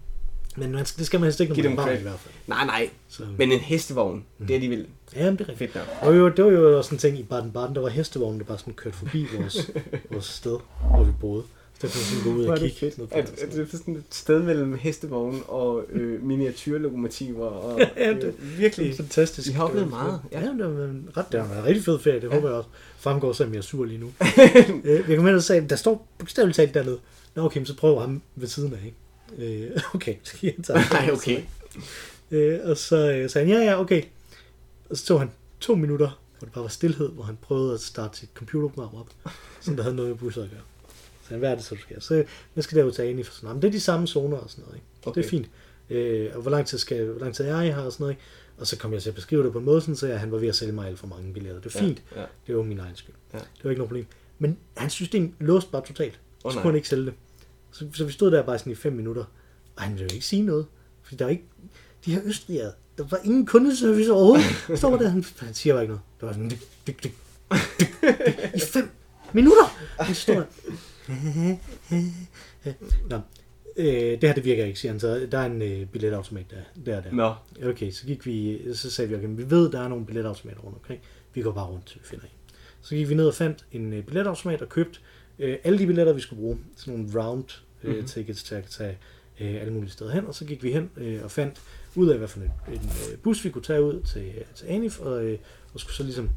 men man skal, det skal man helst ikke, når man er i hvert fald. Nej, nej. Så, Men en hestevogn, det er alligevel ja, det er rigtigt. fedt nok. Og jo, det var jo også sådan en ting i Baden-Baden, der var hestevognen, der bare sådan kørte forbi vores, vores sted, hvor vi boede. Så der kunne man sådan gå ud og kigge. på At, det, at det er sådan et sted mellem hestevogn og øh, miniatyrlokomotiver. Og, Ja, det er det- jo virkelig... Fantastisk. Vi har oplevet meget, Ja, ja. det var en ret, det var en rigtig fed ferie, det ja. håber jeg også. Fremgår at jeg er sur lige nu. øh, jeg kom hen og sagde, der står bogstaveligt talt dernede. Nå okay, men så prøver ham ved siden af, ikke? Øh, okay, så jeg tage Nej, okay. Øh, og så øh, sagde han, ja, ja, okay. Og så tog han to minutter, hvor det bare var stillhed, hvor han prøvede at starte sit computerprogram op, som der havde noget med busser at gøre. Så han, hvad er det så, du skal? Så jeg skal derud tage ind i for sådan noget. Men det er de samme zoner og sådan noget, ikke? Okay. Det er fint. Øh, og hvor lang tid skal, hvor lang tid er jeg her og sådan noget, ikke? Og så kom jeg til at beskrive det på en måde, sådan, så jeg, han var ved at sælge mig alt for mange billetter. Det var fint. Ja, ja. Det var min egen skyld. Ja. Det var ikke noget problem. Men hans system låste bare totalt. Åh, så kunne han ikke sælge det. Så, så vi stod der bare sådan i fem minutter, og han ville jo ikke sige noget. Fordi der er ikke... De her østrigere, der var ingen kundeservice overhovedet. Så står der, han, han siger bare ikke noget. Det var sådan, dyk, dyk, dyk, dyk, dyk, i fem minutter. Han står der. Nå, øh, det her det virker ikke, siger han så. Der er en øh, billetautomat der, der, der. Nå, Okay, så gik vi, så sagde vi, okay, vi ved, der er nogle billetautomater rundt omkring. Vi går bare rundt, til vi finder en. Så gik vi ned og fandt en øh, billetautomat og købte øh, alle de billetter, vi skulle bruge. Sådan nogle round øh, Mhm. mm-hmm. tickets til at tage øh, alle mulige steder hen. Og så gik vi hen øh, og fandt ud af, hvad for en, en øh, bus vi kunne tage ud til, til Anif, og, øh, og skulle så ligesom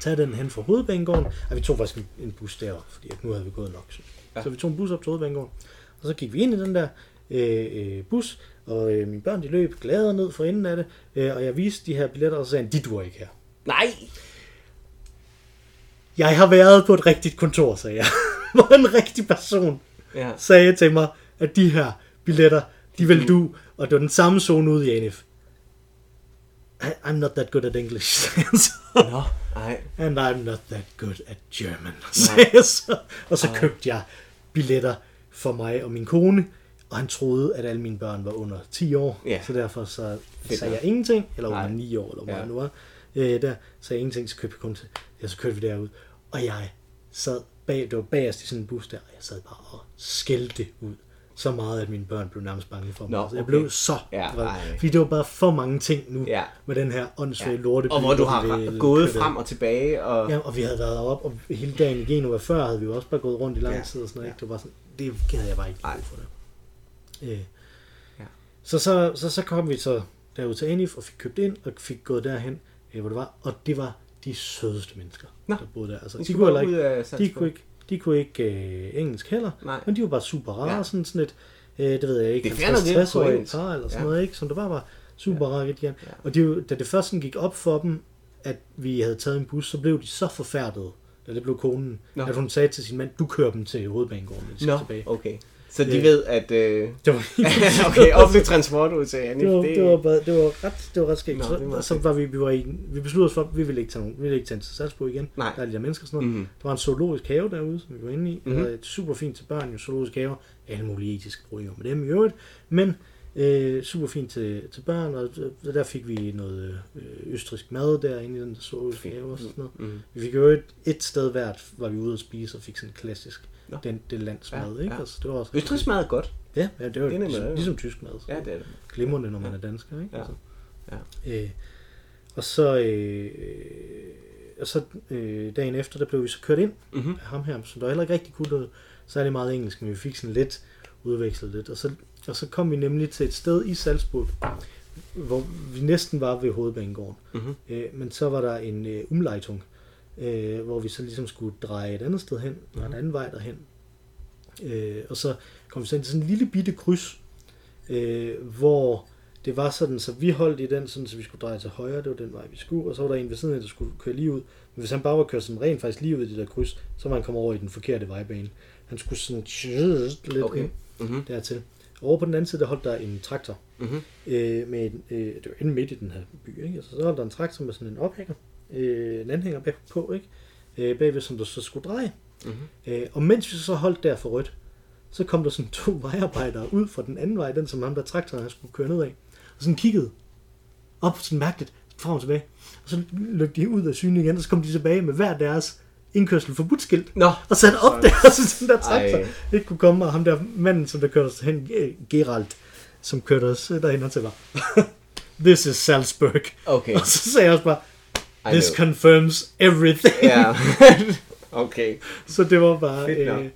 tage den hen fra hovedbanegården. Og vi tog faktisk en, bus deroppe, fordi nu havde vi gået nok. Så, Ja. så vi tog en bus op til hovedbanegården. Og så gik vi ind i den der øh, øh, bus, og øh, mine børn de løb glade ned for enden af det, øh, og jeg viste de her billetter, og så sagde han, de duer ikke her. nej! Jeg har været på et rigtigt kontor, sagde jeg. Hvor en rigtig person Ja. sagde til mig, at de her billetter, de vil du, og det var den samme zone ude i Anif. I, I'm not that good at English, så. Nå, nej. And I'm not that good at German, sagde jeg så. Og så købte jeg billetter for mig og min kone, og han troede, at alle mine børn var under 10 år. Ja. Så derfor så Fedt sagde jeg ingenting, eller under Nej. 9 år, eller hvor Ja. nu var. Øh, der sagde jeg ingenting, så købte vi kun til. Ja, så kørte vi derud. Og jeg sad bag, det var bagerst i sådan en bus der, og jeg sad bare og skældte ud. Så meget, at mine børn blev nærmest bange for mig. Nå, altså, jeg okay. blev så Ja, vred. Fordi det var bare for mange ting nu, Ja. med den her åndssvage Ja. lorte. Og hvor du har gået frem og tilbage, og... Ja, og vi havde været op og hele dagen i Genova før, havde vi jo også bare gået rundt i lang Ja. tid og sådan noget. Ja. ikke? Det var sådan, det gider jeg bare ikke brug for det. Øh. Ja. Så, så, så, så kom vi så derud til Anif og fik købt ind og fik gået derhen, øh, hvor det var. Og det var de sødeste mennesker, Nå. der boede der. Altså, de, skulle kunne ikke, de kunne ikke, de kunne ikke øh, engelsk heller, Nej. men de var bare super rare, Ja. ja. sådan, sådan et, øh, det ved jeg ikke, Det er fair nok, det er 50 på år engelsk. par eller sådan Ja. noget, ikke? Som det bare var super rare igen. Ja. Og jo- da det først sådan gik op for dem, at vi havde taget en bus, så blev de så forfærdede, da det blev konen, Nå. at hun sagde til sin mand, du kører dem til hovedbanegården, når de skal Nå, tilbage. okay. Så de Øh. ved, at... Øh... Det var, okay, offentlig transport ud til Anif, det, var, det, var, bare, det var ret, det var ret skægt. Nå, Så, meget så var vi, vi, var i, vi besluttede os for, at vi ville ikke tage, nogen, vi ville ikke tage til Salzburg igen. Nej. Der er de der mennesker og sådan noget. Mhm. Der var en zoologisk have derude, som vi var inde i. Mhm. Mm-hmm. Og et super fint til børn, jo zoologisk have. Alle mulige etiske problemer med dem i øvrigt. Men øh, super fint til, til børn, og der fik vi noget øh, østrisk mad derinde i den zoologiske have og sådan noget. Mhm. Vi fik jo et, et sted hvert, var vi ude at spise og fik sådan en klassisk, Nå. den, det lands Ja, mad, ikke? ja. Altså, det var også Østrigs mad er godt. Ja, ja, det var Det er nemlig ligesom, ligesom tysk mad. Så Ja, det er det. glimrende, når man er dansker, ikke? Ja. Altså. Ja. Øh, og så, øh, og så øh, dagen efter, der blev vi så kørt ind Mhm. af ham her, som der heller ikke rigtig kunne noget særlig meget engelsk, men vi fik sådan lidt udvekslet lidt. Og så, og så kom vi nemlig til et sted i Salzburg, hvor vi næsten var ved hovedbanegården. Mhm. Øh, men så var der en øh, umleitung, øh, hvor vi så ligesom skulle dreje et andet sted hen, og en anden vej derhen. Øh, og så kom vi så ind til sådan en lille bitte kryds, øh, hvor det var sådan, så vi holdt i den, sådan, så vi skulle dreje til højre, det var den vej, vi skulle, og så var der en ved siden af, der skulle køre lige ud. Men hvis han bare var kørt sådan rent faktisk lige ud i det der kryds, så var han kommet over i den forkerte vejbane. Han skulle sådan lidt Okay. ind Mhm. dertil. Over på den anden side, der holdt der en traktor, Mhm. øh, med en, øh, det var inde midt i den her by, ikke? Altså, så holdt der en traktor med sådan en ophænger, øh, en anhænger bagpå, ikke? Øh, bagved, som der så skulle dreje. Mhm. Øh, og mens vi så holdt der for rødt, så kom der sådan to vejarbejdere ud fra den anden vej, den som ham der traktoren han skulle køre ned af, og sådan kiggede op sådan mærkeligt, frem og tilbage. Og så løb de ud af syne igen, og så kom de tilbage med hver deres indkørsel forbudt Nå, og satte op der, så den der traktor Ej. ikke kunne komme, og ham der manden, som der kørte os hen, Gerald, som kørte os derhen, han sagde bare, this is Salzburg. okay. Og så sagde jeg også bare, I this know. confirms everything. Ja. okay. Så det var bare... Fedt nok. Øh,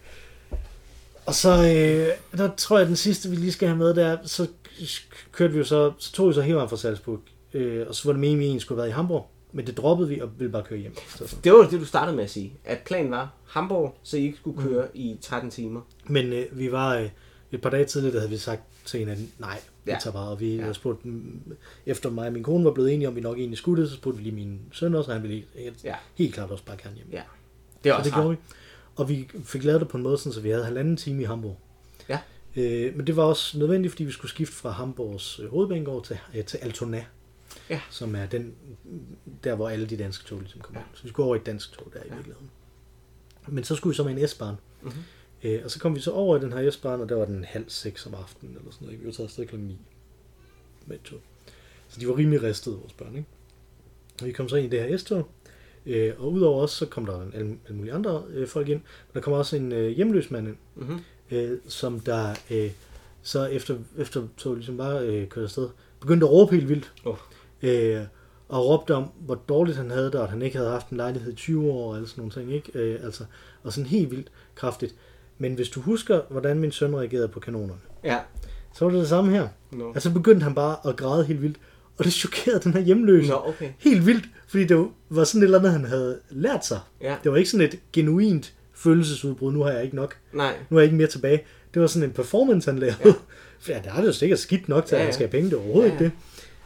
og så, øh, der tror jeg, den sidste, vi lige skal have med, der, så kørte vi jo så, så tog vi så hele vejen fra Salzburg, øh, og så var det meningen, at vi egentlig skulle have været i Hamburg, men det droppede vi, og ville bare køre hjem. Så. Det var det, du startede med at sige. At planen var Hamburg, så I ikke skulle Mm. køre i 13 timer. Men øh, vi var øh, et par dage tidligere, der havde vi sagt til hinanden, nej, Ja. tager bare, og vi Ja. spurgte, efter mig og min kone var blevet enige om, vi nok egentlig skulle det, så spurgte vi lige min søn også, og han ville helt, Ja. helt klart også bare gerne hjem. Ja. Det var Så også det gjorde vi. Og vi fik lavet det på en måde, sådan, så vi havde halvanden time i Hamburg. Ja. Øh, men det var også nødvendigt, fordi vi skulle skifte fra Hamburgs øh, hovedbanegård til, øh, til Altona. Ja. Som er den, der, hvor alle de danske tog ligesom kommer Ja. Så vi skulle over i et dansk tog der i Ja. virkeligheden. Men så skulle vi så med en S-bahn. Mhm. Øh, og så kom vi så over i den her S-bahn, og der var den halv seks om aftenen, eller sådan noget. ikke? Vi var taget afsted klokken 9 med et tog. Så de var rimelig ristede, vores børn, ikke? Og vi kom så ind i det her S-tog, øh, og udover os, så kom der en, alle, alle mulige andre øh, folk ind. Men der kom også en øh, hjemløs mand ind, Mm-hmm. øh, som der øh, så efter, efter toget ligesom bare øh, kørte afsted, begyndte at råbe helt vildt. Åh. Øh, og råbte om, hvor dårligt han havde det, og at han ikke havde haft en lejlighed i 20 år, og alle sådan nogle ting, ikke? Øh, altså, og sådan helt vildt kraftigt. Men hvis du husker, hvordan min søn reagerede på kanonerne, Ja. så var det det samme her. Nå. Altså begyndte han bare at græde helt vildt, og det chokerede den her hjemløse. Nå, okay. Helt vildt, fordi det var sådan et eller andet, han havde lært sig. Ja. Det var ikke sådan et genuint følelsesudbrud, nu har jeg ikke nok, Nej. nu er jeg ikke mere tilbage. Det var sådan en performance, han lavede. Ja. For ja, det har det jo sikkert skidt nok til, Ja, at ja. han skal have penge, det er overhovedet Ja, ikke det.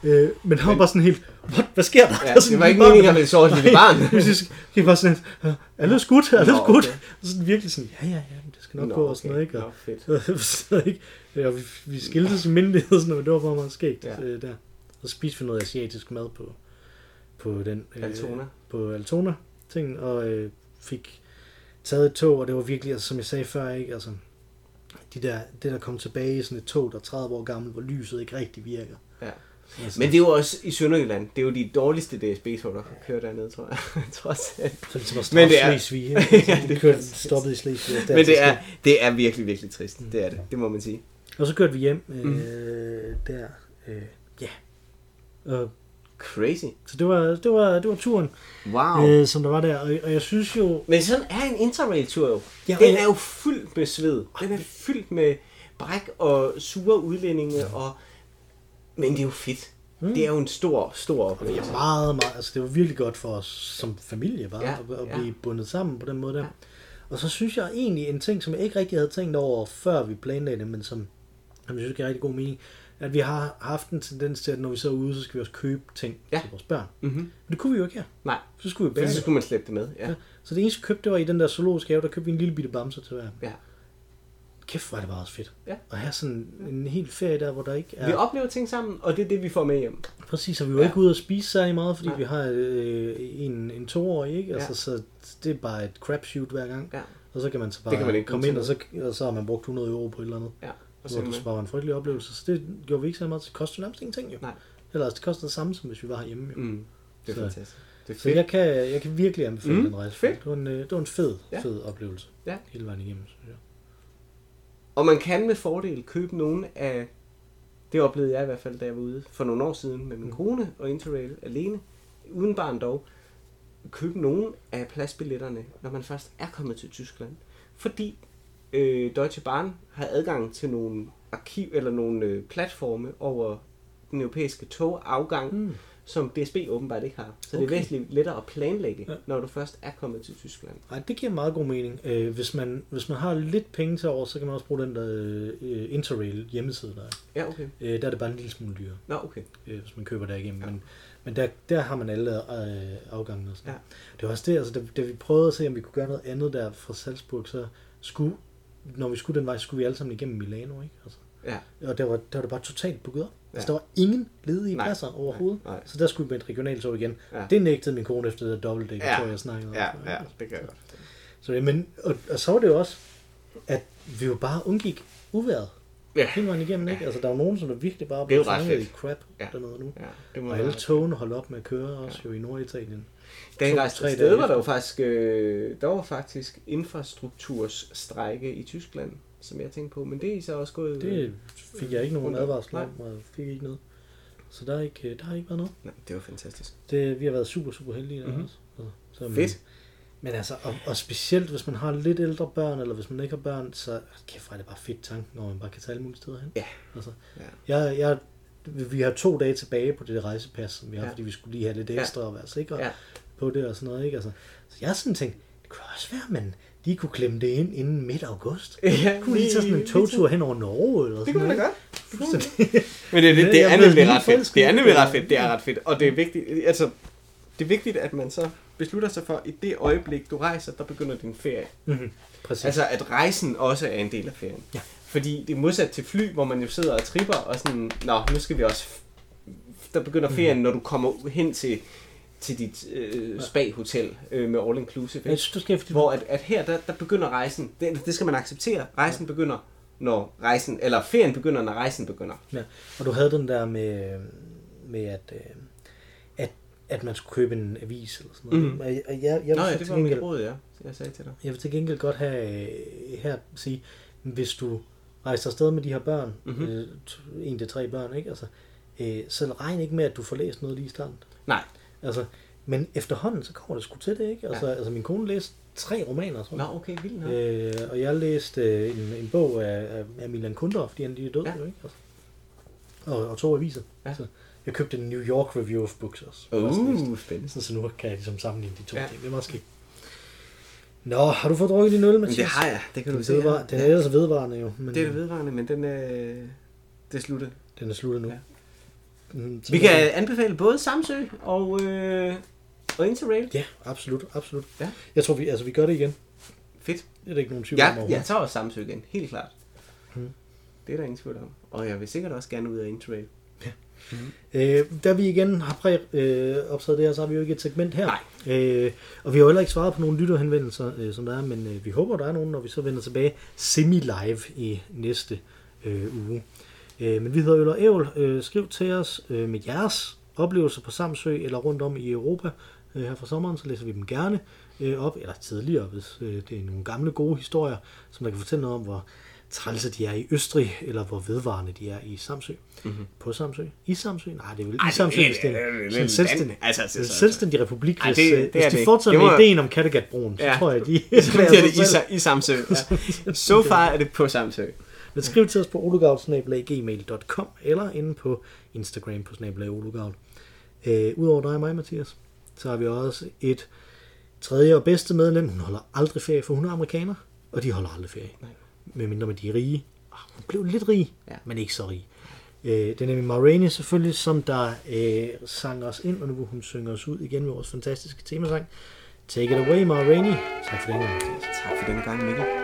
Øh, men han var bare sådan helt, What? hvad sker der? Ja, det var ikke meningen, at ville sove et lille barn. Det var sådan, "Øh, er det skudt? Er det skudt? Og sådan virkelig sådan, ja, ja, ja, det skal nok Nå, gå og sådan noget, ikke? Og, Nå, fedt. så? Ja, vi, vi skiltes i myndighed, sådan men det var bare meget skægt Ja. ja. der. Så spiste vi noget asiatisk mad på, på den... øh, Altona. På Altona ting, og øh, fik taget et tog, og det var virkelig, altså, som jeg sagde før, ikke? Altså, de der, det der kom tilbage i sådan et tog, der er 30 år gammel, hvor lyset ikke rigtig virker. Ja. Altså, Men det er jo også i Sønderjylland. Det er jo de dårligste DSB-tog, der kører dernede, tror jeg. Trods alt. så det var Men det er- Slesvig, ikke? Ja, ja, det er kørte, stoppet i Slesvig. Men det er, det er virkelig, virkelig trist. Det er det. Det må man sige. Og så kørte vi hjem øh, Mm. der. Øh, ja. Og, Crazy. så det var, det var, det var turen, Wow. øh, som der var der. Og, og jeg synes jo... Men sådan er en interrail-tur jo. Ja, Den er jo fyldt med sved. Den er fyldt med bræk og sure udlændinge. Og... Men det er jo fedt. Mm. Det er jo en stor, stor oplevelse. meget, meget, altså det var virkelig godt for os som familie bare, Ja, at, at ja. blive bundet sammen på den måde der. Ja. Og så synes jeg egentlig en ting, som jeg ikke rigtig havde tænkt over, før vi planlagde det, men som, jeg synes giver rigtig god mening, at vi har haft en tendens til, at når vi så er ude, så skal vi også købe ting Ja. til vores børn. Mm-hmm. Men det kunne vi jo ikke her. Nej, Så skulle vi bære så det. skulle man slæbe det med. Ja. Ja. Så det eneste, vi købte, det var i den der zoologiske have, der købte vi en lille bitte bamse til hver. ja. Kæft, hvor er det bare også fedt. Ja. At have sådan en hel ferie der, hvor der ikke er... Vi oplever ting sammen, og det er det, vi får med hjem. Præcis, og vi var Ja. ikke ude at spise særlig meget, fordi Nej. vi har øh, en, en toårig, ikke? Altså, Ja. så det er bare et crapshoot hver gang. Ja. Og så kan man så bare Det kan man ikke komme ind, og så, og så har man brugt 100 euro på et eller andet. Ja. Og Og så så kan det bare var en frygtelig oplevelse. Så det gjorde vi ikke så meget. Det kostede nærmest ingenting jo. Nej. Eller altså, det kostede det samme, som hvis vi var herhjemme. Jo. Mm. Det er Så- fantastisk. Det er Så fedt. jeg kan, jeg kan virkelig anbefale Mm, mm, den rejse. fedt. Det var en, øh, det var en fed, Ja. fed oplevelse. Ja. Hele vejen igennem, synes jeg. Og man kan med fordel købe nogle af, det oplevede jeg i hvert fald, da jeg var ude for nogle år siden med min kone og Interrail alene, uden barn dog, købe nogle af pladsbilletterne, når man først er kommet til Tyskland. Fordi øh, Deutsche Bahn har adgang til nogle arkiv eller nogle øh, platforme over den europæiske togafgang, Mm. Som DSB åbenbart ikke har. Så det er Okay. væsentligt lettere at planlægge, Ja. når du først er kommet til Tyskland. Ej, det giver meget god mening. Øh, hvis, man, hvis man har lidt penge til over, så kan man også bruge den der øh, Interrail hjemmeside, der er. Ja, okay. Øh, der er det bare en lille smule dyrere, Nå, okay. øh, hvis man køber der igennem. Ja. Men, men der, der har man alle øh, afgangene og sådan Ja. Det var også det, altså, da, da vi prøvede at se, om vi kunne gøre noget andet der fra Salzburg, så skulle, når vi skulle den vej, skulle vi alle sammen igennem Milano, ikke? Altså, Ja. og der var, der var det bare totalt booket op. Ja. Altså, der var ingen ledige Nej, pladser overhovedet. nej, nej. Så der skulle vi med et regionaltog igen. Ja. Det nægtede min kone efter det dobbeltdæk, Ja. tror jeg, snakkede om. Ja, ja, det kan jeg godt. Så, men, og, og, så var det jo også, at vi jo bare undgik uværet Ja. hele vejen igennem, ikke? Altså, der var nogen, som der virkelig bare blev fanget i crap Ja. dernede nu. Ja, det må Og alle togene holdt op med at køre, også jo i Norditalien. Da jeg rejste afsted, var der jo faktisk, øh, der var faktisk infrastruktursstrække i Tyskland, som jeg tænkte på, men det er I så også gået... Det fik jeg ikke nogen advarsel Nej. om, og fik ikke noget. Så der, er ikke, der har ikke været noget. Nej, det var fantastisk. Det, vi har været super, super heldige der Mhm. også. Så, så, men- Fedt. Men altså, og, og specielt hvis man har lidt ældre børn, eller hvis man ikke har børn, så kæft, er det bare fedt tanken, når man bare kan tage alle mulige steder hen. Ja. Altså, Ja. jeg, jeg, vi har to dage tilbage på det rejsepas, som vi har, Ja. ja. fordi vi skulle lige have lidt Ja. ekstra og være sikre Ja. ja. på det og sådan noget. Ikke? Altså, så jeg har sådan tænkt, det kunne også være, man de kunne klemme det ind inden midt august. Ja, Kunne de tage sådan en togtur hen over Norge? Eller Det sådan kunne man da noget, godt. Men det, det, det er nemlig ret fedt. Det er nemlig det. ret fedt. Det er ret fedt. Og det er vigtigt, altså, det er vigtigt, at man så beslutter sig for, i det øjeblik, du rejser, der begynder din ferie. Mhm, Præcis. Altså, at rejsen også er en del af ferien. Ja. Fordi det er modsat til fly, hvor man jo sidder og tripper, og sådan, nå, nu skal vi også... Der begynder Mhm. ferien, når du kommer hen til, til dit øh, spa-hotel øh, med all inclusive. jeg Ikke? synes, du skal, Hvor at, at her, der, der begynder rejsen. Det, det skal man acceptere. Rejsen begynder, når rejsen... Eller ferien begynder, når rejsen begynder. Ja, og du havde den der med, med at, øh, at, at man skulle købe en avis eller sådan noget. Mhm. Og jeg, jeg, jeg, Nå ja, det var mit gengæld- råd, ja. Jeg sagde til dig. jeg vil til gengæld godt have øh, her sige, hvis du rejser afsted med de her børn, Mhm. mm-hmm. øh, en til tre børn, ikke? Altså, øh, så regn ikke med, at du får læst noget lige i starten. Nej. Altså, men efterhånden, så kommer det sgu til det, ikke? Altså, ja. altså min kone læste tre romaner, tror jeg. Nå, okay, vildt nok. Øh, og jeg læste øh, en, en bog af, af- Milan Kundera, fordi han lige er død, Ja. ja. jo, ikke? Altså. Og, og to aviser. Ja. Så jeg købte en New York Review of Books også. Uh, spændende. Så, så nu kan jeg ligesom sammenligne de to Ja. ja. ting. Det er måske. Nå, har du fået drukket din øl, Mathias? det har jeg, det kan du Den, se. vedvar, den er ellers vedvarende jo. Men Det er det vedvarende, men den er, det er sluttet. Den er sluttet nu. Ja. Ja. Mm, så Vi kan anbefale både Samsø og, øh, og Interrail. Ja, absolut, absolut. Ja. Jeg tror, vi, altså, vi gør det igen. Fedt. Det er der ikke nogen tvivl Ja, om jeg tager også Samsø igen, helt klart. Mhm. Det er der ingen tvivl om. Og jeg vil sikkert også gerne ud af Interrail. Øh, da vi igen har præ, øh, optaget det her, så har vi jo ikke et segment her. Nej. Øh, og vi har jo heller ikke svaret på nogle lytterhenvendelser, øh, som der er, men øh, vi håber, der er nogen, når vi så vender tilbage semi-live i næste øh, uge. Øh, men vi hedder Øl og Ævl. Øh, skriv til os øh, med jeres oplevelser på Samsø eller rundt om i Europa øh, her fra sommeren, så læser vi dem gerne øh, op, eller tidligere, hvis øh, det er nogle gamle gode historier, som der kan fortælle noget om, hvor trælse de er i Østrig, eller hvor vedvarende de er i Samsø. Mm-hmm. På Samsø? I Samsø? Nej, det er vel Ej, i Samsø, det- hvis det er sådan en selvstændig, altså, altså, altså, selvstændig republik. Ej, Hvis, det- øh, det hvis de det. fortsætter Det med må- ideen om Kattegatbroen, så Ja. tror jeg, de Så bliver det i, i Samsø. Ja. So far er det på Samsø. Men skriv til os på olugavl.gmail.com eller inde på Instagram på snabelag olugavl. Øh, Udover dig og mig, Mathias, så har vi også et tredje og bedste medlem. Hun holder aldrig ferie, for hun er amerikaner, og de holder aldrig ferie. Nej. Medmindre med de er rige. Ah, Hun blev lidt rig, Ja. men ikke så rig. Øh, det er nemlig Marini selvfølgelig, som der øh, sang os ind, og nu vil hun synge os ud igen med vores fantastiske temasang. Take it away, Marini. Tak for den gang. Tak for denne gang, Mikkel.